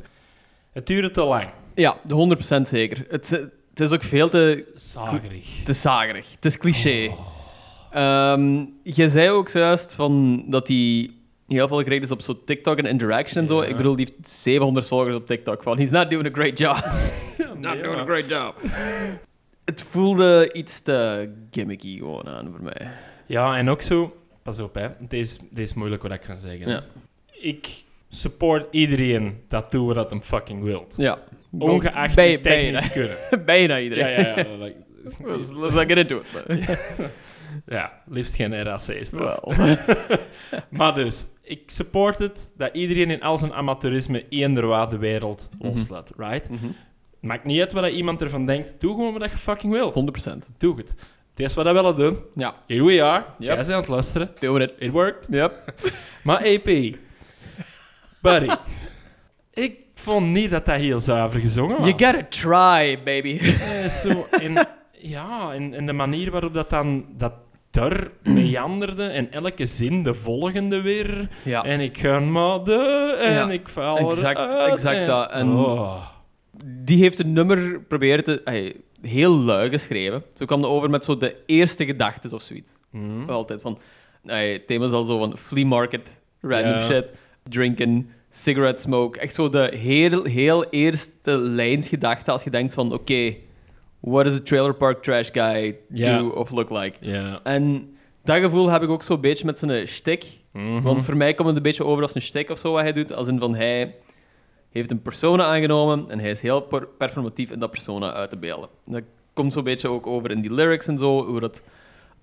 Het duurde te lang. Ja, de 100% zeker. Het, het is ook veel te, Zagerig. te zagerig. Het is cliché. Ehm, je zei ook juist van dat hij heel veel gericht is op zo TikTok en interaction en zo. Ik bedoel, die heeft 700 volgers op TikTok. Van, he's not doing a great job. [LAUGHS] not doing a great job. [LAUGHS] Het voelde iets te gimmicky gewoon aan voor mij. Ja, en ook zo... Pas op, hè. Deze is moeilijk wat ik kan zeggen. Ja. Ik support iedereen dat doet wat hem fucking wilt. Ja. Ongeacht Bij- technisch kunnen. [LAUGHS] Bijna iedereen. Ja, ja, ja. like- Let's, let's not get into it. but- ja, liefst geen RAC is Wel. [LAUGHS] Maar dus, ik support het dat iedereen in al zijn amateurisme eender de wereld loslaat, right? Mhm. Maakt niet uit wat iemand ervan denkt. Doe gewoon wat je fucking wilt. 100%. Doe het. Het is wat we willen doen. Ja. Here we are. Yep. Jij bent aan het luisteren. Doing it. It worked. Yep. [LAUGHS] Maar AP, buddy, ik vond niet dat dat heel zuiver gezongen was. You gotta try, baby. [LAUGHS] Eh, zo in, ja, in, in de manier waarop dat dan dat er [CLEARS THROAT] meanderde en elke zin de volgende weer. Ja. En ik ga maar de en Ja, ik val exact- exact en- dat. En- Oh. Die heeft een nummer proberen te... heel lui geschreven. Zo kwam het over met zo de eerste gedachten of zoiets. Hm. Altijd van... ey, het thema is al zo van flea market, random Ja. shit, drinken, cigarette smoke. Echt zo de heel, heel eerste lijns gedachten als je denkt van... Oké, what does a trailer park trash guy do of look like? En dat gevoel heb ik ook zo'n beetje met zijn shtick. Mhm. Want voor mij komt het een beetje over als een shtick of zo wat hij doet. Als in van hij heeft een persona aangenomen en hij is heel per- performatief in dat persona uit te beelden. Dat komt zo'n beetje ook over in die lyrics en zo, hoe dat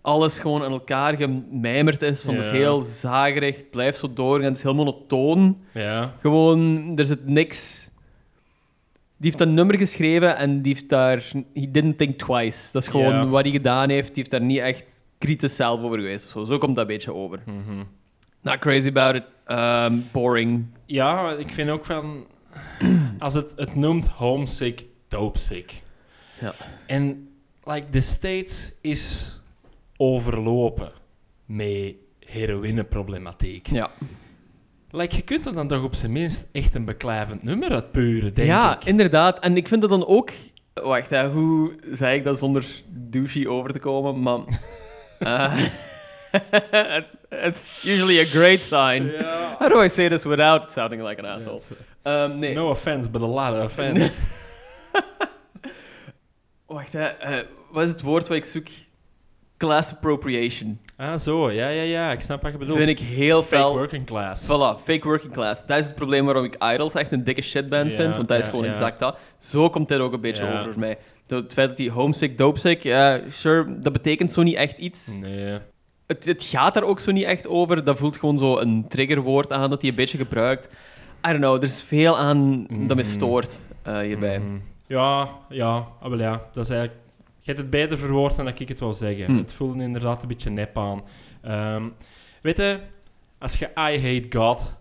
alles gewoon aan elkaar gemijmerd is. Van, Het is Ja. heel zagerig, het blijft zo doorgaan, het is heel monotoon. Ja. Gewoon, er zit niks... Die heeft dat nummer geschreven en die heeft daar... He didn't think twice. Dat is gewoon Ja. wat hij gedaan heeft. Die heeft daar niet echt kritisch zelf over geweest. Zo, zo komt dat een beetje over. Mhm. Not crazy about it. Um, boring. Ja, ik vind ook van... [CLEARS THROAT] Als het, het noemt homesick, dopesick. Ja. En like, de States is overlopen met heroïneproblematiek. Ja, Like, je kunt er dan toch op zijn minst echt een beklijvend nummer uitpuren, denk ja ik. inderdaad. En ik vind dat dan ook... Wacht, hè, hoe zei ik dat zonder douchey over te komen? Maar... [LAUGHS] eh, [LAUGHS] it's, it's usually a great sign. How do I say this without sounding like an asshole? Um, nee. No offense, but a lot of [LAUGHS] offense. [LAUGHS] Wacht, hè. eh, wat is het woord wat ik zoek? Class appropriation. ah, zo. Ja, ja, ja. Ik snap wat je bedoelt. Vind ik heel Fake fel. working class. Voilà, fake working class. Dat is het probleem waarom ik Idols echt een dikke shitband Ja, vind, want dat is gewoon exact dat. Zo komt dit ook een beetje over mij. Het feit dat hij homesick, dopesick, ja, sure, dat betekent zo niet echt iets. Nee. Het, het gaat daar ook zo niet echt over. Dat voelt gewoon zo een triggerwoord aan dat hij een beetje gebruikt. I don't know, er is veel aan dat me Mhm. stoort eh, hierbij. Mhm. Ja, ja. Ah, wel ja. Dat is eigenlijk... Je hebt het beter verwoord dan dat ik het wil zeggen. Hm. Het voelde inderdaad een beetje nep aan. Ehm, weet je, als je I Hate God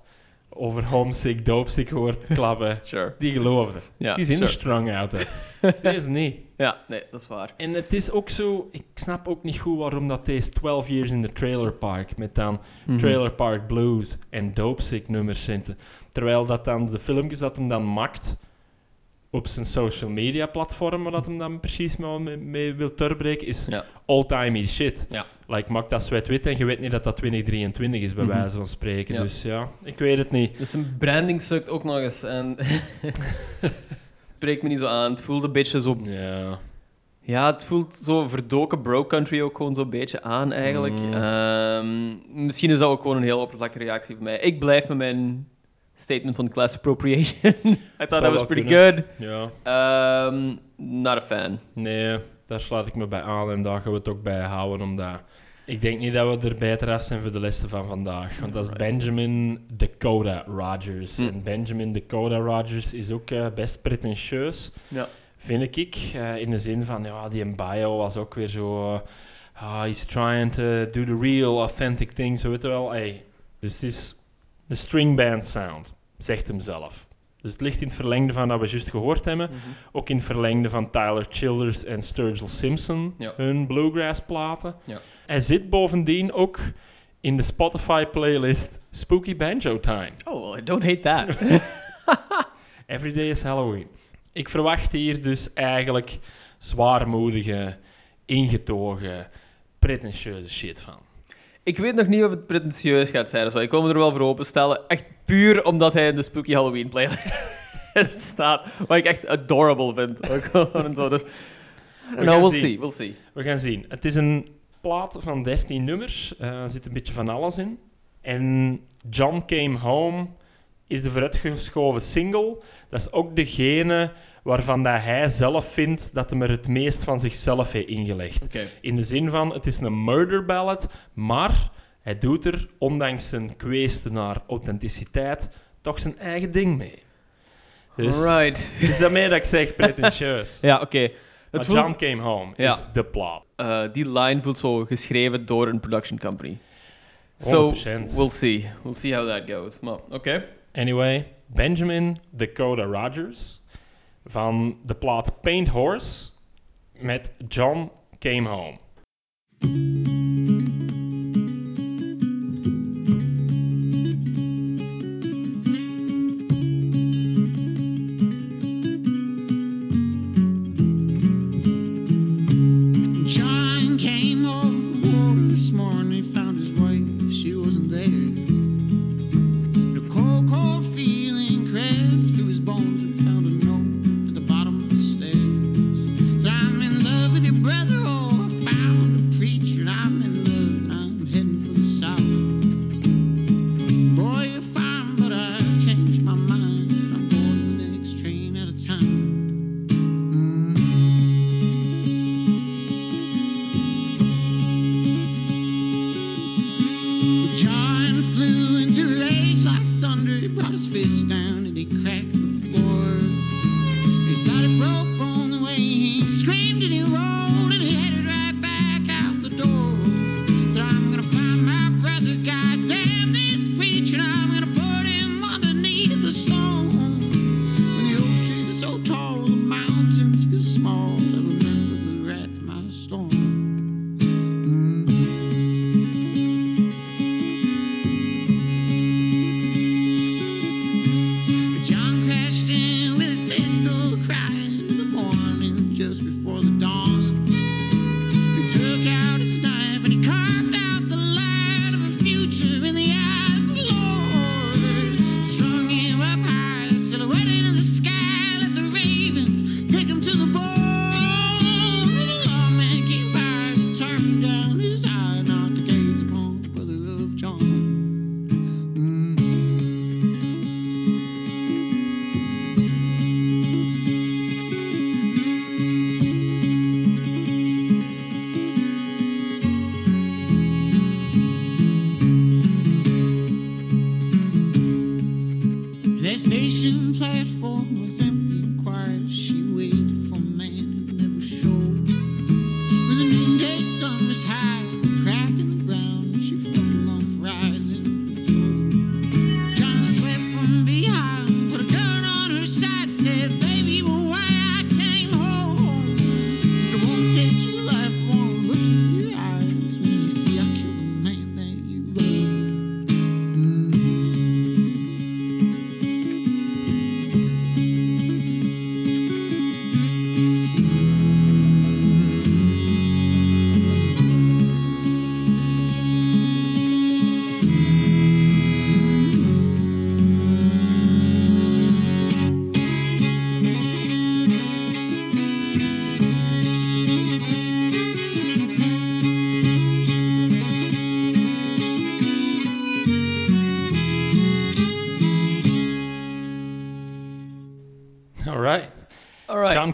over homesick, dopesick hoort [LAUGHS] klappen, Sure. die geloofde. Ja, die zien sure. er strong uit. [LAUGHS] Deze niet. Ja, nee, dat is waar. En het is ook zo... Ik snap ook niet goed waarom dat deze 12 Years in the Trailer Park met dan Mhm. Trailer Park Blues en Dopesick nummers zitten. Terwijl dat dan de filmpjes dat hem dan maakt op zijn social media platform, waar dat hem dan precies mee, wil doorbreken, is Ja. all-time shit. Ja. Like, maak dat zwart-wit en je weet niet dat dat 2023 is, bij Mhm. wijze van spreken. Ja. Dus ja, ik weet het niet. Dus zijn branding sukt ook nog eens. En [LAUGHS] spreekt me niet zo aan. Het voelt een beetje zo... Ja. Ja, het voelt zo verdoken bro country ook gewoon zo'n beetje aan, eigenlijk. Mm. Ehm, misschien is dat ook gewoon een heel oppervlakkige reactie van mij. Ik blijf met mijn statement van class appropriation. [LAUGHS] I thought that was pretty kunnen. good. Ja. Ehm, not a fan. Nee, daar sluit ik me bij aan en daar gaan we het ook bij houden, omdat... Ik denk niet dat we er beter af zijn voor de lessen van vandaag. Want dat is Benjamin Dakota Rogers. Hm. En Benjamin Dakota Rogers is ook eh, best pretentieus, Ja. vind ik. Eh, in de zin van, ja, die bio was ook weer zo... ah, he's trying to do the real, authentic thing, zo weet je wel. Hey, dus het is de string band sound, zegt hem zelf. Dus het ligt in het verlengde van wat we juist gehoord hebben. Ook in het verlengde van Tyler Childers en Sturgill Simpson, Ja. hun bluegrass-platen. Ja. Hij zit bovendien ook in de Spotify-playlist Spooky Banjo Time. Oh, I don't hate that. [LAUGHS] Every day is Halloween. Ik verwacht hier dus eigenlijk zwaarmoedige, ingetogen, pretentieuze shit van. ik weet nog niet of het pretentieus gaat zijn of zo. Ik me er wel voor openstellen. Echt puur omdat hij in de Spooky Halloween playlist [LAUGHS] staat. Wat ik echt adorable vind. Ook gewoon zo. Dus, know, gaan we'll zien. see, we'll see. We gaan zien. Het is een plaat van 13 nummers. Eh, er zit een beetje van alles in. En John Came Home is de vooruitgeschoven single. Dat is ook degene waarvan dat hij zelf vindt dat hij er het meest van zichzelf heeft ingelegd. In de zin van, het is een murder ballad, maar hij doet er, ondanks zijn kweeste naar authenticiteit, toch zijn eigen ding mee. Dus is daarmee dat ik zeg pretentieus. [LAUGHS] Ja, oké. Het voelt, John Came Home Ja. is de plaat. eh, die line voelt zo geschreven door een production company. So, 100%. we'll see. We'll see how that goes. Maar, oké. Anyway, Benjamin Dakota Rogers van de plaat Paint Horse met John Came Home.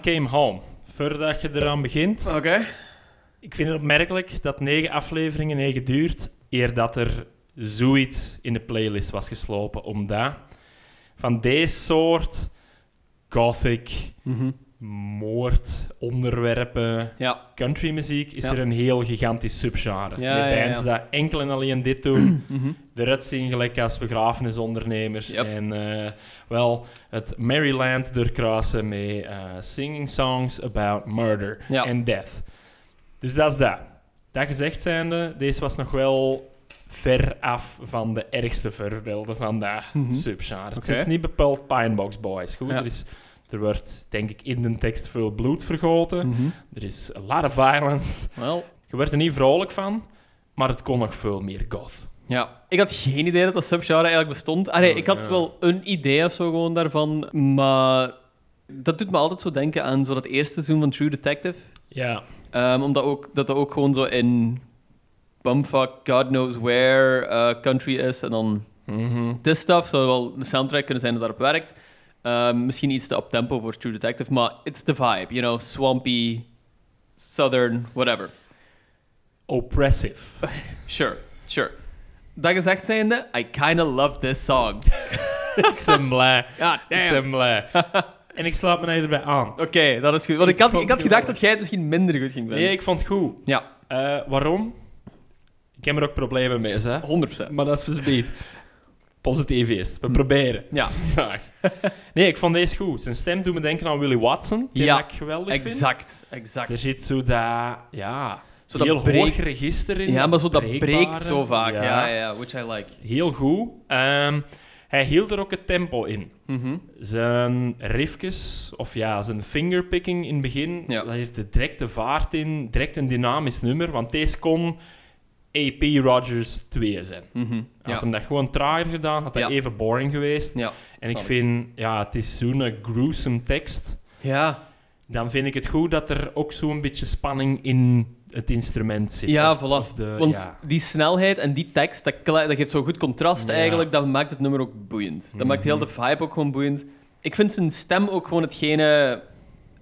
Came Home. Voordat je eraan begint, Oké. ik vind het opmerkelijk dat negen afleveringen heeft geduurd eer dat er zoiets in de playlist was geslopen. Omdat van deze soort gothic, Mhm. moordonderwerpen, Ja. countrymuziek, is Ja. er een heel gigantisch subgenre. Ja, Met bands dat enkel en alleen dit doen. [CLEARS THROAT] Mhm. eruit zien gelijk als begrafenisondernemers. Yep. En eh, wel het Maryland doorkruisen met eh, singing songs about murder and death. Dus dat is dat. Dat gezegd zijnde, deze was nog wel ver af van de ergste voorbeelden van dat Mhm. subgenre. Het is niet bepaald Pinebox Boys. Goed, er, is, er wordt denk ik in de tekst veel bloed vergoten. Mhm. Er is a lot of violence. Wel, Je werd er niet vrolijk van, maar het kon nog veel meer goth. Ja. Ik had geen idee dat dat subgenre eigenlijk bestond. Allee, Oh, ik had ja. wel een idee of zo gewoon daarvan, maar dat doet me altijd zo denken aan zo dat eerste seizoen van True Detective. Ja. Ehm, omdat ook, dat dat ook gewoon zo in bumfuck, God knows where eh, country is. En dan Mhm. this stuff zou wel de soundtrack kunnen zijn dat daarop werkt. Ehm, misschien iets te up tempo voor True Detective, maar it's the vibe, you know, swampy, southern, whatever. Oppressive. [LAUGHS] Sure, sure. Dat gezegd zijnde, I kinda love this song. [LAUGHS] ik ben blij. God [LAUGHS] Ik damn. ben blij. en ik slaap me erbij aan. Oké, dat is goed. Want ik had, ik had gedacht dat jij het misschien minder goed ging vinden. Nee, ik vond het goed. Ja, Eh, waarom? Ik heb er ook problemen mee, hè. 100%. Maar dat is versbeet. Positief is. We proberen. Ja, [LAUGHS] nee, ik vond deze goed. Zijn stem doet me denken aan Willie Watson. Die Ja, ik geweldig vind. exact. exact. Er zit zo dat... Ja... Zo dat heel breek- hoog register in. Ja, maar zo dat breekbare. breekt zo vaak. Ja, ja, ja, which I like. Heel goed. Ehm, hij hield er ook het tempo in. Mhm. Zijn riffjes, of ja, zijn fingerpicking in het begin, Ja. dat heeft er direct de vaart in, direct een dynamisch nummer, want deze kon AP Rogers 2 zijn. Mhm. Had Ja. hem dat gewoon trager gedaan, had dat Ja. even boring geweest. Ja. En ik vind, ja, het is zo'n gruesome tekst. Ja, Dan vind ik het goed dat er ook zo'n beetje spanning in het instrument zit. ja Of- voilà. of de- Want die snelheid en die tekst, dat, geeft zo goed contrast eigenlijk. Dat maakt het nummer ook boeiend. Dat maakt heel Mhm. de vibe ook gewoon boeiend. Ik vind zijn stem ook gewoon hetgene...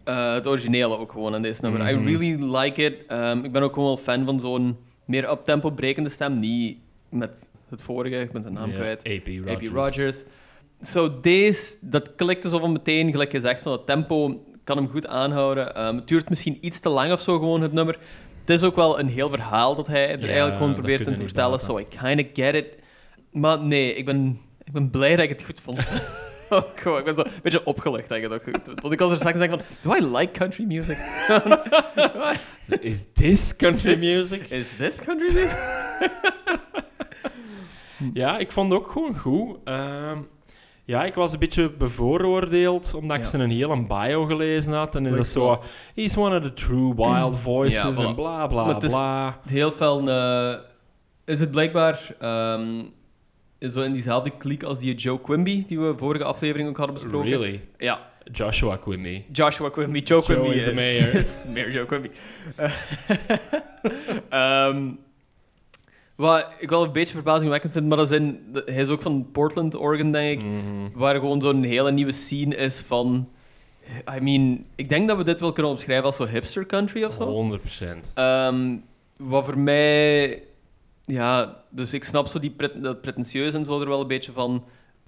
eh, het originele ook gewoon in deze nummer. Mhm. I really like it. Ehm, ik ben ook gewoon wel fan van zo'n meer uptempo brekende stem. Niet met het vorige, ik ben zijn naam Ja, kwijt. AP Rogers. Zo, deze, dat klikte zo van meteen, gelijk gezegd, van het tempo kan hem goed aanhouden. Ehm, het duurt misschien iets te lang of zo, gewoon het nummer. Het is ook wel een heel verhaal dat hij er Ja, eigenlijk gewoon dat probeert in te vertellen. So I kinda get it. Maar nee, ik ben, ik ben blij dat ik het goed vond. [LAUGHS] [LAUGHS] Oh, gewoon, ik ben zo een beetje opgelucht ook vond. Want ik was er straks van, do I like country music? [LAUGHS] Is this country music? Is this country music? [LAUGHS] Ja, ik vond het ook gewoon goed. Ehm, ja, ik was een beetje bevooroordeeld, omdat ik zijn een hele bio gelezen had. En is dat zo... He's one of the true wild voices Ja, voilà. en bla, bla, bla. Heel veel eh, is het blijkbaar ehm, zo in diezelfde kliek als die Joe Quimby, die we vorige aflevering ook hadden besproken. Really? Ja, Joshua Quimby. Joshua Quimby. Joe, Joe Quimby is de mayor. [LAUGHS] is mayor Joe Quimby. [LAUGHS] Ehm, wat ik wel een beetje verbazingwekkend vind, maar dat is in, de- hij is ook van Portland, Oregon, denk ik. Mhm. Waar gewoon zo'n hele nieuwe scene is van... I mean, ik denk dat we dit wel kunnen omschrijven als zo hipster country of zo. 100%. Ehm, wat voor mij... Ja, dus ik snap zo die pret, dat pretentieus en zo er wel een beetje van...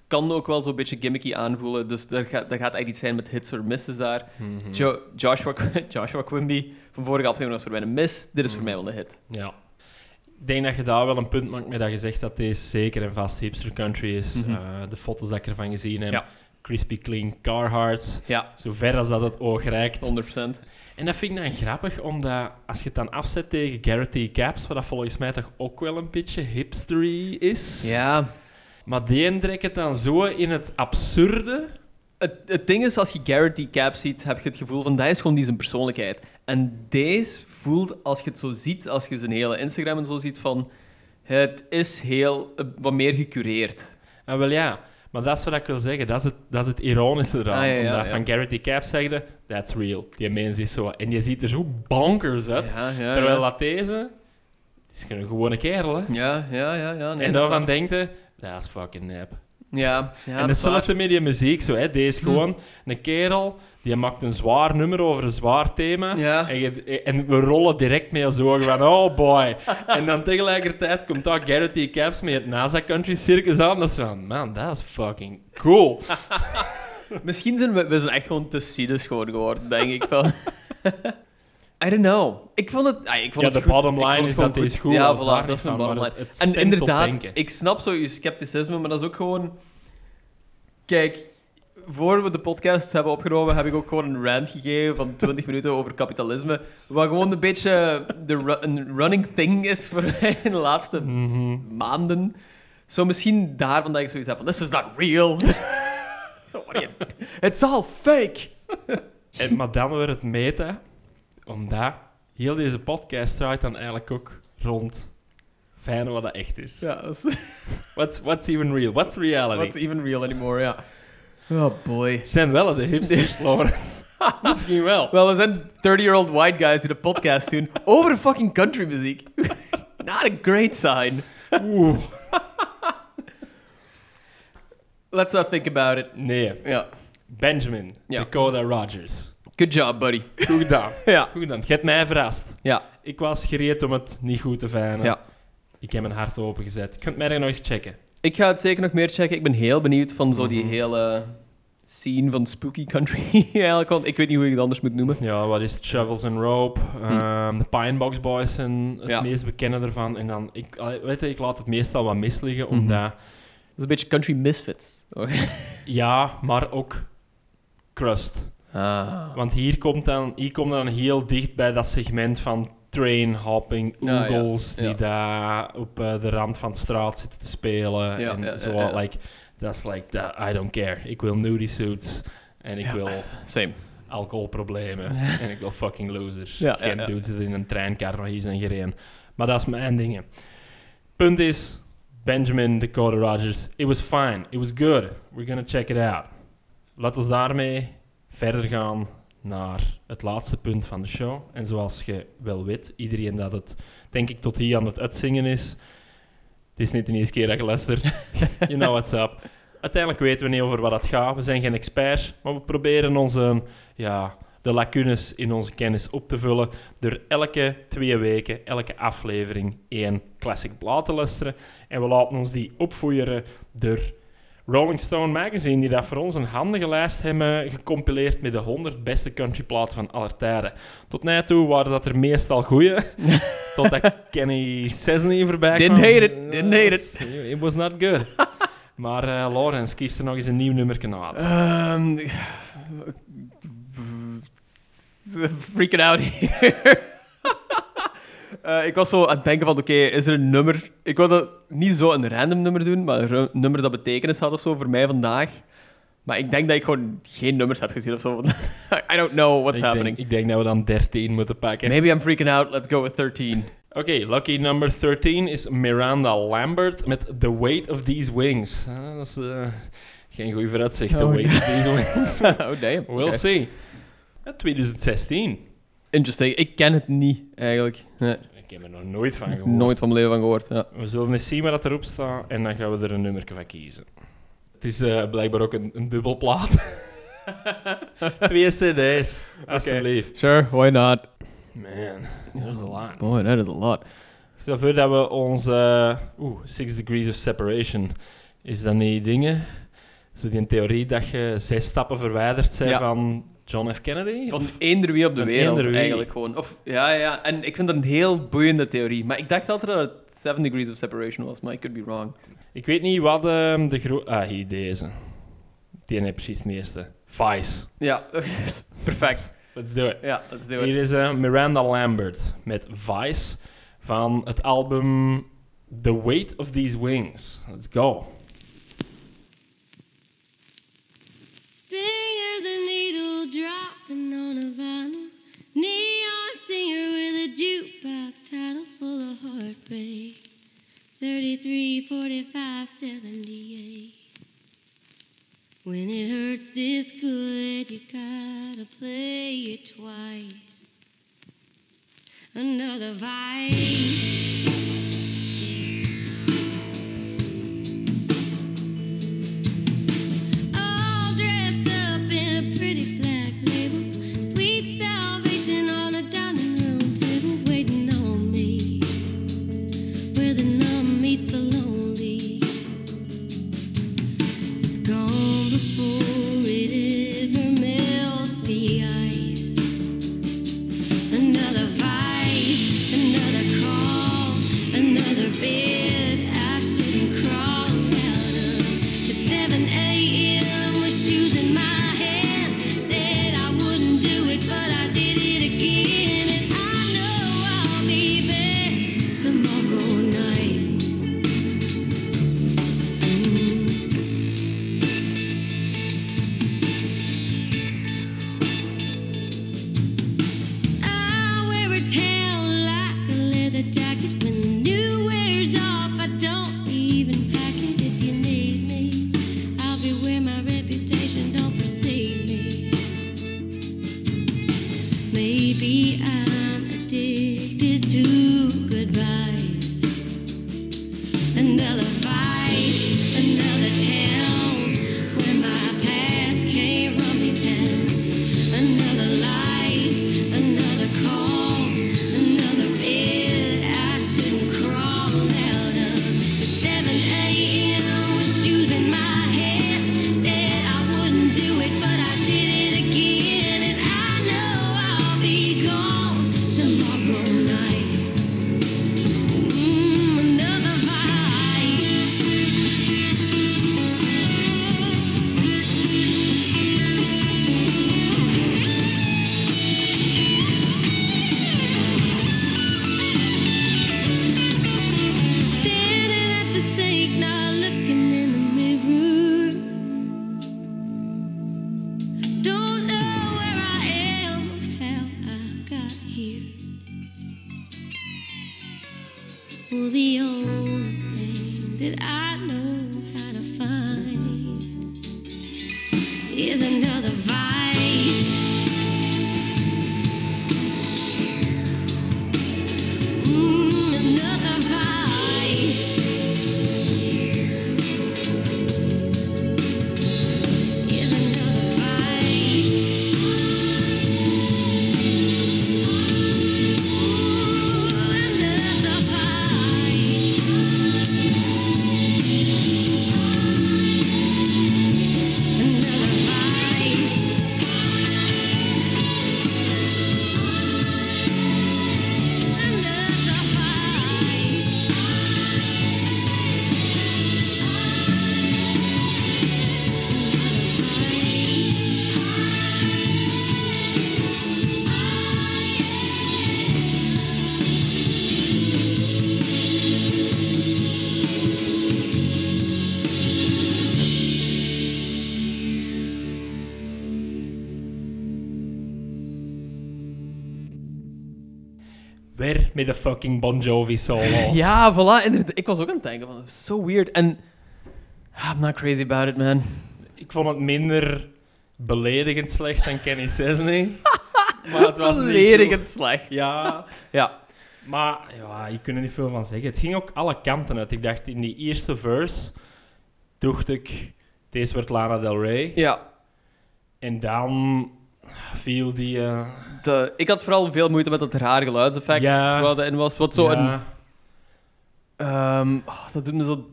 Kan ook wel zo'n beetje gimmicky aanvoelen. Dus daar gaat, daar gaat eigenlijk iets zijn met hits or misses daar. Mhm. Jo- Joshua, [LAUGHS] Joshua Quimby van vorige aflevering was voor mij een mis. Dit is voor mij wel een hit. Ja. Ik denk dat je daar wel een punt maakt met dat je zegt dat deze zeker en vast hipster country is. Mhm. Eh, de foto's dat ik ervan gezien heb. Ja. Crispy clean Carhartts. Ja, Zover als dat het oog reikt. 100%. En dat vind ik dan grappig, omdat als je het dan afzet tegen Garrity Caps, wat dat volgens mij toch ook wel een beetje hipstery is. Ja. Maar die trekt het dan zo in het absurde. Het, het ding is, als je Garrett D. Cap ziet, heb je het gevoel van, dat is gewoon die zijn persoonlijkheid. En deze voelt, als je het zo ziet, als je zijn hele Instagram en zo ziet, van... Het is heel, eh, wat meer gecureerd. En wel ja, maar dat is wat ik wil zeggen. Dat is het, dat is het ironische eraan. Ah, ja, ja, omdat ja. van Garrity Caps zeggen, that's real. Die mens is zo. En je ziet er zo bonkers uit. Terwijl dat deze, het is gewoon een gewone kerel, hè. Ja, ja, ja. ja nee, en daarvan denkt dat is fucking nep. Ja, ja en dat is met die muziek, zo, hè. Deze is gewoon een kerel, die maakt een zwaar nummer over een zwaar thema. Ja. En, je- en we rollen direct mee als ogen van, oh boy. [LAUGHS] en dan tegelijkertijd komt daar Garrett T. Caps met het NASA Country Circus aan. Dat is van, man, dat is fucking cool. [LAUGHS] Misschien zijn we, we zijn echt gewoon te cynisch geworden, denk ik. Van. [LAUGHS] I don't know. Ik vond het, ah, ik vond Ja, het de goed. bottom Ik vond line is dat deze goed Ja, voilà, dat is mijn van, bottom line. het- het En inderdaad, ik snap zo je scepticisme, maar dat is ook gewoon... Kijk, voor we de podcast hebben opgenomen, heb ik ook gewoon een rant gegeven van 20 minuten over kapitalisme. Wat gewoon een beetje de ru- een running thing is voor mij in de laatste Mhm. maanden. Zo misschien daarvan dat ik zoiets heb van, this is not real. [LAUGHS] It's all fake. En, maar dan weer het meta, omdat heel deze podcast draait dan eigenlijk ook rond fijn wat dat echt is. Ja, dat is... [LAUGHS] What's, what's even real? What's reality? What's even real anymore, ja. Oh boy. Zijn wel de hipsters, [LAUGHS] Lawrence. Misschien wel. Wel, we zijn 30-year-old white guys die de podcast doen over fucking country muziek. [LAUGHS] Not a great sign. Oeh. Let's not think about it. Nee. Ja. Benjamin, Ja. Dakota Rogers. Good job, buddy. Goed gedaan. [LAUGHS] Ja. Goed gedaan. Je hebt mij verrast. Ja. Ik was gereed om het niet goed te fijnen. Ja. Ik heb mijn hart opengezet. Je kunt mij er nog eens checken. Ik ga het zeker nog meer checken. Ik ben heel benieuwd van zo die Mhm. hele scene van spooky country [LAUGHS] eigenlijk. Want ik weet niet hoe ik het anders moet noemen. Ja, wat is het? Shovels and Rope. Ehm, de Pinebox Boys zijn het Hm. Ja. meest bekende ervan. En dan, ik, weet je, ik laat het meestal wat misliggen, Mhm. omdat... Dat is een beetje country misfits. Ja, maar ook crust. Ah. Want hier komt, dan, hier komt dan heel dicht bij dat segment van train hopping, Ja, ja. oogles die Ja. daar op eh, de rand van de straat zitten te spelen. En zo, like, dat is like, that, I don't care. Ik wil nudie suits en ik wil Same. alcoholproblemen [LAUGHS] en ik wil fucking losers. Ja, Geen ja. dudes die in een treinkar nog hier zijn gereden. Maar dat is mijn dingen. Punt is, Benjamin Dakota Rogers, it was fine, it was good. We're gonna check it out. Laat ons daarmee verder gaan naar het laatste punt van de show. En zoals je wel weet, iedereen dat het, denk ik, tot hier aan het uitzingen is. Het is niet de eerste keer dat je luistert. [LAUGHS] you know what's up. Uiteindelijk weten we niet over wat het gaat. We zijn geen experts, maar we proberen onze, ja, de lacunes in onze kennis op te vullen door elke twee weken, elke aflevering één classic plaat te luisteren. En we laten ons die opvoeren door Rolling Stone Magazine, die dat voor ons een handige lijst hebben gecompileerd met de 100 beste countryplaten van aller tijden. Tot nu toe waren dat er meestal goeie, [LAUGHS] totdat Kenny Chesney voorbij Didn't kwam. hate it, didn't hate it. It was not good. [LAUGHS] Maar eh Lawrence kiest er nog eens een nieuw nummer uit. Ehm, [LAUGHS] freaking out hier. Eh, ik was zo aan het denken van, oké, is er een nummer... Ik wil dat niet zo een random nummer doen, maar een nummer dat betekenis had of zo voor mij vandaag. Maar ik denk dat ik gewoon geen nummers heb gezien of zo. [LAUGHS] I don't know what's ik, happening. denk, ik denk dat we dan 13 moeten pakken. Maybe I'm freaking out. Let's go with 13. [LAUGHS] Oké, lucky number 13 is Miranda Lambert met The Weight of These Wings. Ah, dat is eh, geen goede vooruitzicht, The Oh, Weight of These Wings. [LAUGHS] oh, damn. We'll see. Ja, 2016. Interesting. Ik ken het niet, eigenlijk. Nee, heb er nog nooit van gehoord. nooit van mijn leven van gehoord. Ja. We zullen eens zien wat erop staat en dan gaan we er een nummer van kiezen. Het is eh, blijkbaar ook een, een dubbelplaat. [LAUGHS] Twee cd's, alsjeblieft. Sure, why not? Man, dat is a lot. Boy, that is a lot. Stel voor dat we onze... Oeh, Six Degrees of Separation. Is dat niet dingen? Zo die theorie dat je zes stappen verwijderd bent Ja. van John F. Kennedy? Van Of- eender wie op de wereld, wie. eigenlijk gewoon. Of, ja, ja. En ik vind dat een heel boeiende theorie. Maar ik dacht altijd dat het 7 degrees of separation was, maar I could be wrong. Ik weet niet wat ehm, de grote... Ah, hier, deze. Die heeft precies het meeste. Vice. Ja, [LAUGHS] perfect. Let's do it. Ja, let's do it. Hier is eh, Miranda Lambert met Vice van het album The Weight of These Wings. Let's go. Heartbreak. 33, 45, 78. When it hurts this good, you gotta play it twice. Another vice. problem. Met de fucking Bon Jovi solo's. Ja, voilà. inderdaad. Ik was ook aan het denken van, so weird. En I'm not crazy about it, man. Ik vond het minder beledigend slecht dan Kenny Chesney. [LAUGHS] maar het was Beledigend slecht. Ja, [LAUGHS] Ja. maar ja, je kunt er niet veel van zeggen. Het ging ook alle kanten uit. Ik dacht in die eerste verse, dacht ik, deze wordt Lana Del Rey. Ja. En dan viel die... eh, De, ik had vooral veel moeite met dat rare geluidseffect Ja. wat erin was. Wat zo een... ehm, oh, dat doet me zo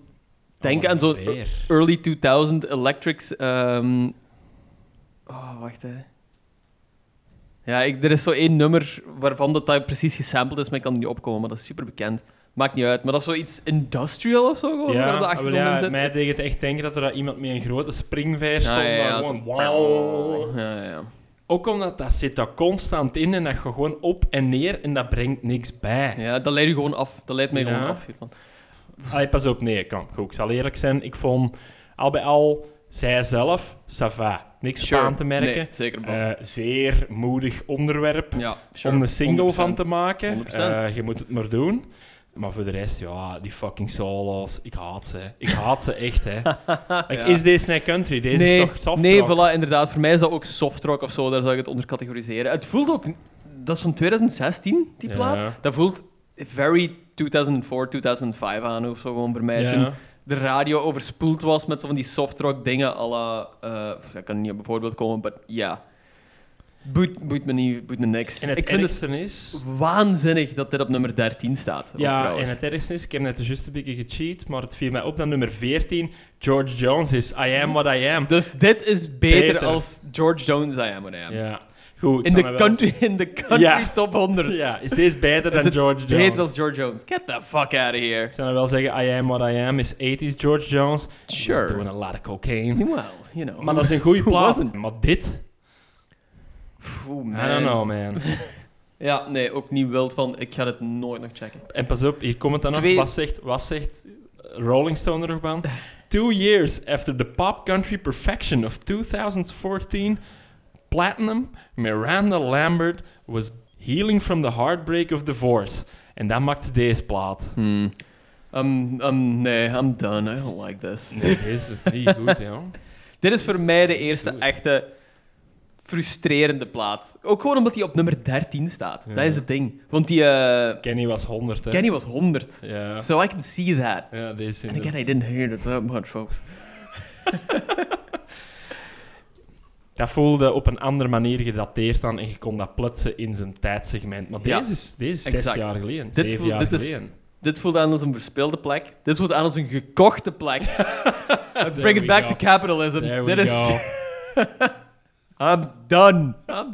denken oh, aan zo'n veer. early 2000 electrics... ehm, oh, wacht, hè. Ja, ik, er is zo één nummer waarvan dat, dat precies gesampled is, maar ik kan er niet opkomen, maar dat is super bekend. Maakt niet uit, maar dat is zoiets industrial of zo, gewoon, Ja, op de maar achtergrond ja, zit. mij Het deed het echt denken dat er iemand met een grote springveer stond. Ja, wow. Ja. Ook omdat dat zit daar constant in en dat gaat gewoon op en neer en dat brengt niks bij. Ja, dat leidt je gewoon af. Dat leidt mij Ja. gewoon af hiervan. Allee, pas op, nee, kan. Goed, ik zal eerlijk zijn. Ik vond al bij al, zij zelf, ça va. Niks Sure. aan te merken. Nee, zeker best. Eh, zeer moedig onderwerp ja, sure. om een single van 100%. te maken. 100%. Eh, je moet het maar doen. Maar voor de rest, ja, die fucking solos, ik haat ze. Ik haat ze echt, hè. [LAUGHS] Like, Ja. Is deze niet country? Deze nee, is toch soft nee, voilà, inderdaad. Voor mij is dat ook soft rock of zo, daar zou ik het onder categoriseren. Het voelt ook... Dat is van 2016, die Ja. plaat. Dat voelt very 2004, 2005 aan of zo, gewoon voor mij. Ja. Toen de radio overspoeld was met zo van die soft rock dingen, à la... eh, ik kan niet op een voorbeeld komen, maar ja. Boeit, boeit, me niet, boeit me niks. En het ik vind het is... waanzinnig dat dit op nummer 13 staat. Ja, en het ergste is, ik heb net juist een beetje gecheat, maar het viel mij op dat nummer 14 George Jones is I Am What I Am. Dus dit is beter, Beter. als George Jones I Am What I Am. Ja, goed. In de country, in de country Ja. top 100. Ja, is deze beter [LAUGHS] dan George Jones? Beter als George Jones. Get the fuck out of here. Ik zou wel zeggen, I Am What I Am is 80s George Jones. Sure. He's doing a lot of cocaine. Well, you know. Maar dat is een goede [LAUGHS] plaat. Maar dit? Oeh, I don't know, man. [LAUGHS] Ja, nee, ook niet wild van, ik ga het nooit nog checken. En pas op, hier komt het dan nog. Twee- Wat zegt, wat zegt Rolling Stone er nog van? Two years after the pop country perfection of 2014, Platinum, Miranda Lambert was healing from the heartbreak of divorce. En dat maakte deze plaat. Hmm. Um, um, nee, I'm done. I don't like this. Nee, deze is niet goed, joh. [LAUGHS] Dit is voor mij de eerste echte frustrerende plaat. Ook gewoon omdat hij op nummer 13 staat. Dat is het ding. Want die eh, Kenny was 100, hè? Kenny was 100. Ja. So I can see that. Ja, deze And again, I didn't hear it that much, folks. [LAUGHS] Dat voelde op een andere manier gedateerd aan en je kon dat plutsen in zijn tijdsegment. Maar deze Ja, is, deze is zes jaar geleden, Dit jaar dit is-. Dit voelt aan als een verspeelde plek. Dit voelt aan als een gekochte plek. [LAUGHS] Bring it back go. to capitalism. Dit is... [LAUGHS] I'm done. I'm-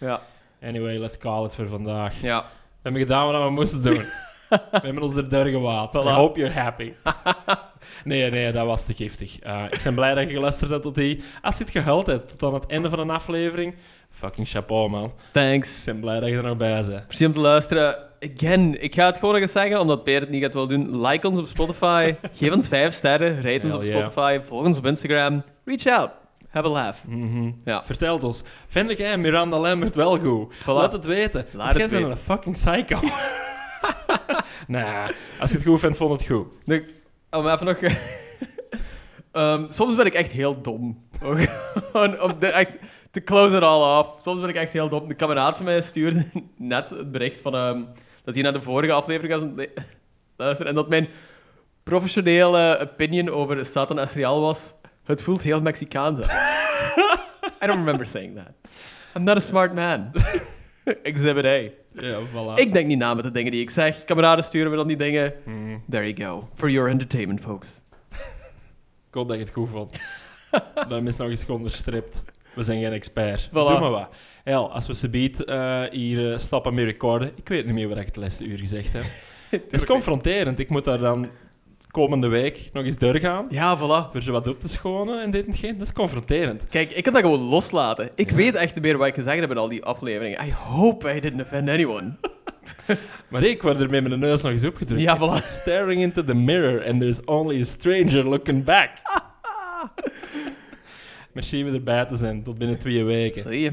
[LAUGHS] ja. Anyway, let's call it voor vandaag. Ja. We hebben gedaan wat we moesten doen. we hebben ons er gewaad. I hope you're happy. [LAUGHS] nee, nee, dat was te giftig. Uh, ik ben blij dat je geluisterd hebt tot die... Als je het gehuild hebt tot aan het einde van een aflevering, fucking chapeau, man. Thanks. Ik ben blij dat je er nog bij bent. Merci om te luisteren. Again, ik ga het gewoon nog eens zeggen, omdat Peer het niet gaat willen doen. Like ons op Spotify. [LAUGHS] Geef ons vijf sterren. Rate ons op yeah. Spotify. Volg ons op Instagram. Reach out. Have a laugh. Mhm. Ja. Vertel ons, vind jij Miranda Lambert wel goed? Laat het weten. Laat jij bent een fucking psycho. [LAUGHS] [LAUGHS] nah, als je het goed vindt, vond het goed. Om even nog... [LAUGHS] Ehm, soms ben ik echt heel dom. Om de, echt te close it all off. Soms ben ik echt heel dom. De kameraad mij stuurde net het bericht van... ehm, dat hij naar de vorige aflevering was. En dat mijn professionele opinion over Satan Asrial was... Het voelt heel Mexicaans aan. [LAUGHS] I don't remember saying that. I'm not a smart man. [LAUGHS] Exhibit A. Ja, voilà. Ik denk niet na met de dingen die ik zeg. Kameraden sturen me dan die dingen. Hmm. There you go. For your entertainment, folks. Ik hoop dat je het goed vond. [LAUGHS] dat is nog eens onderstript. We zijn geen expert. Voilà. Doe maar wat. Hel, als we ze biedt eh, hier eh, stappen mee recorden, ik weet niet meer wat ik het laatste uur gezegd heb. het is confronterend. Ik moet daar dan komende week nog eens doorgaan. Ja, voilà. Voor ze wat op te schonen en dit en geen. Dat is confronterend. Kijk, ik kan dat gewoon loslaten. Ik weet echt niet meer wat ik gezegd heb in al die afleveringen. I hope I didn't offend anyone. [LAUGHS] Maar ik word er met mijn neus nog eens opgedrukt. Ja, voilà. [LAUGHS] staring into the mirror and there's only a stranger looking back. [LAUGHS] Merci weer erbij te zijn. Tot binnen twee weken. Zie je.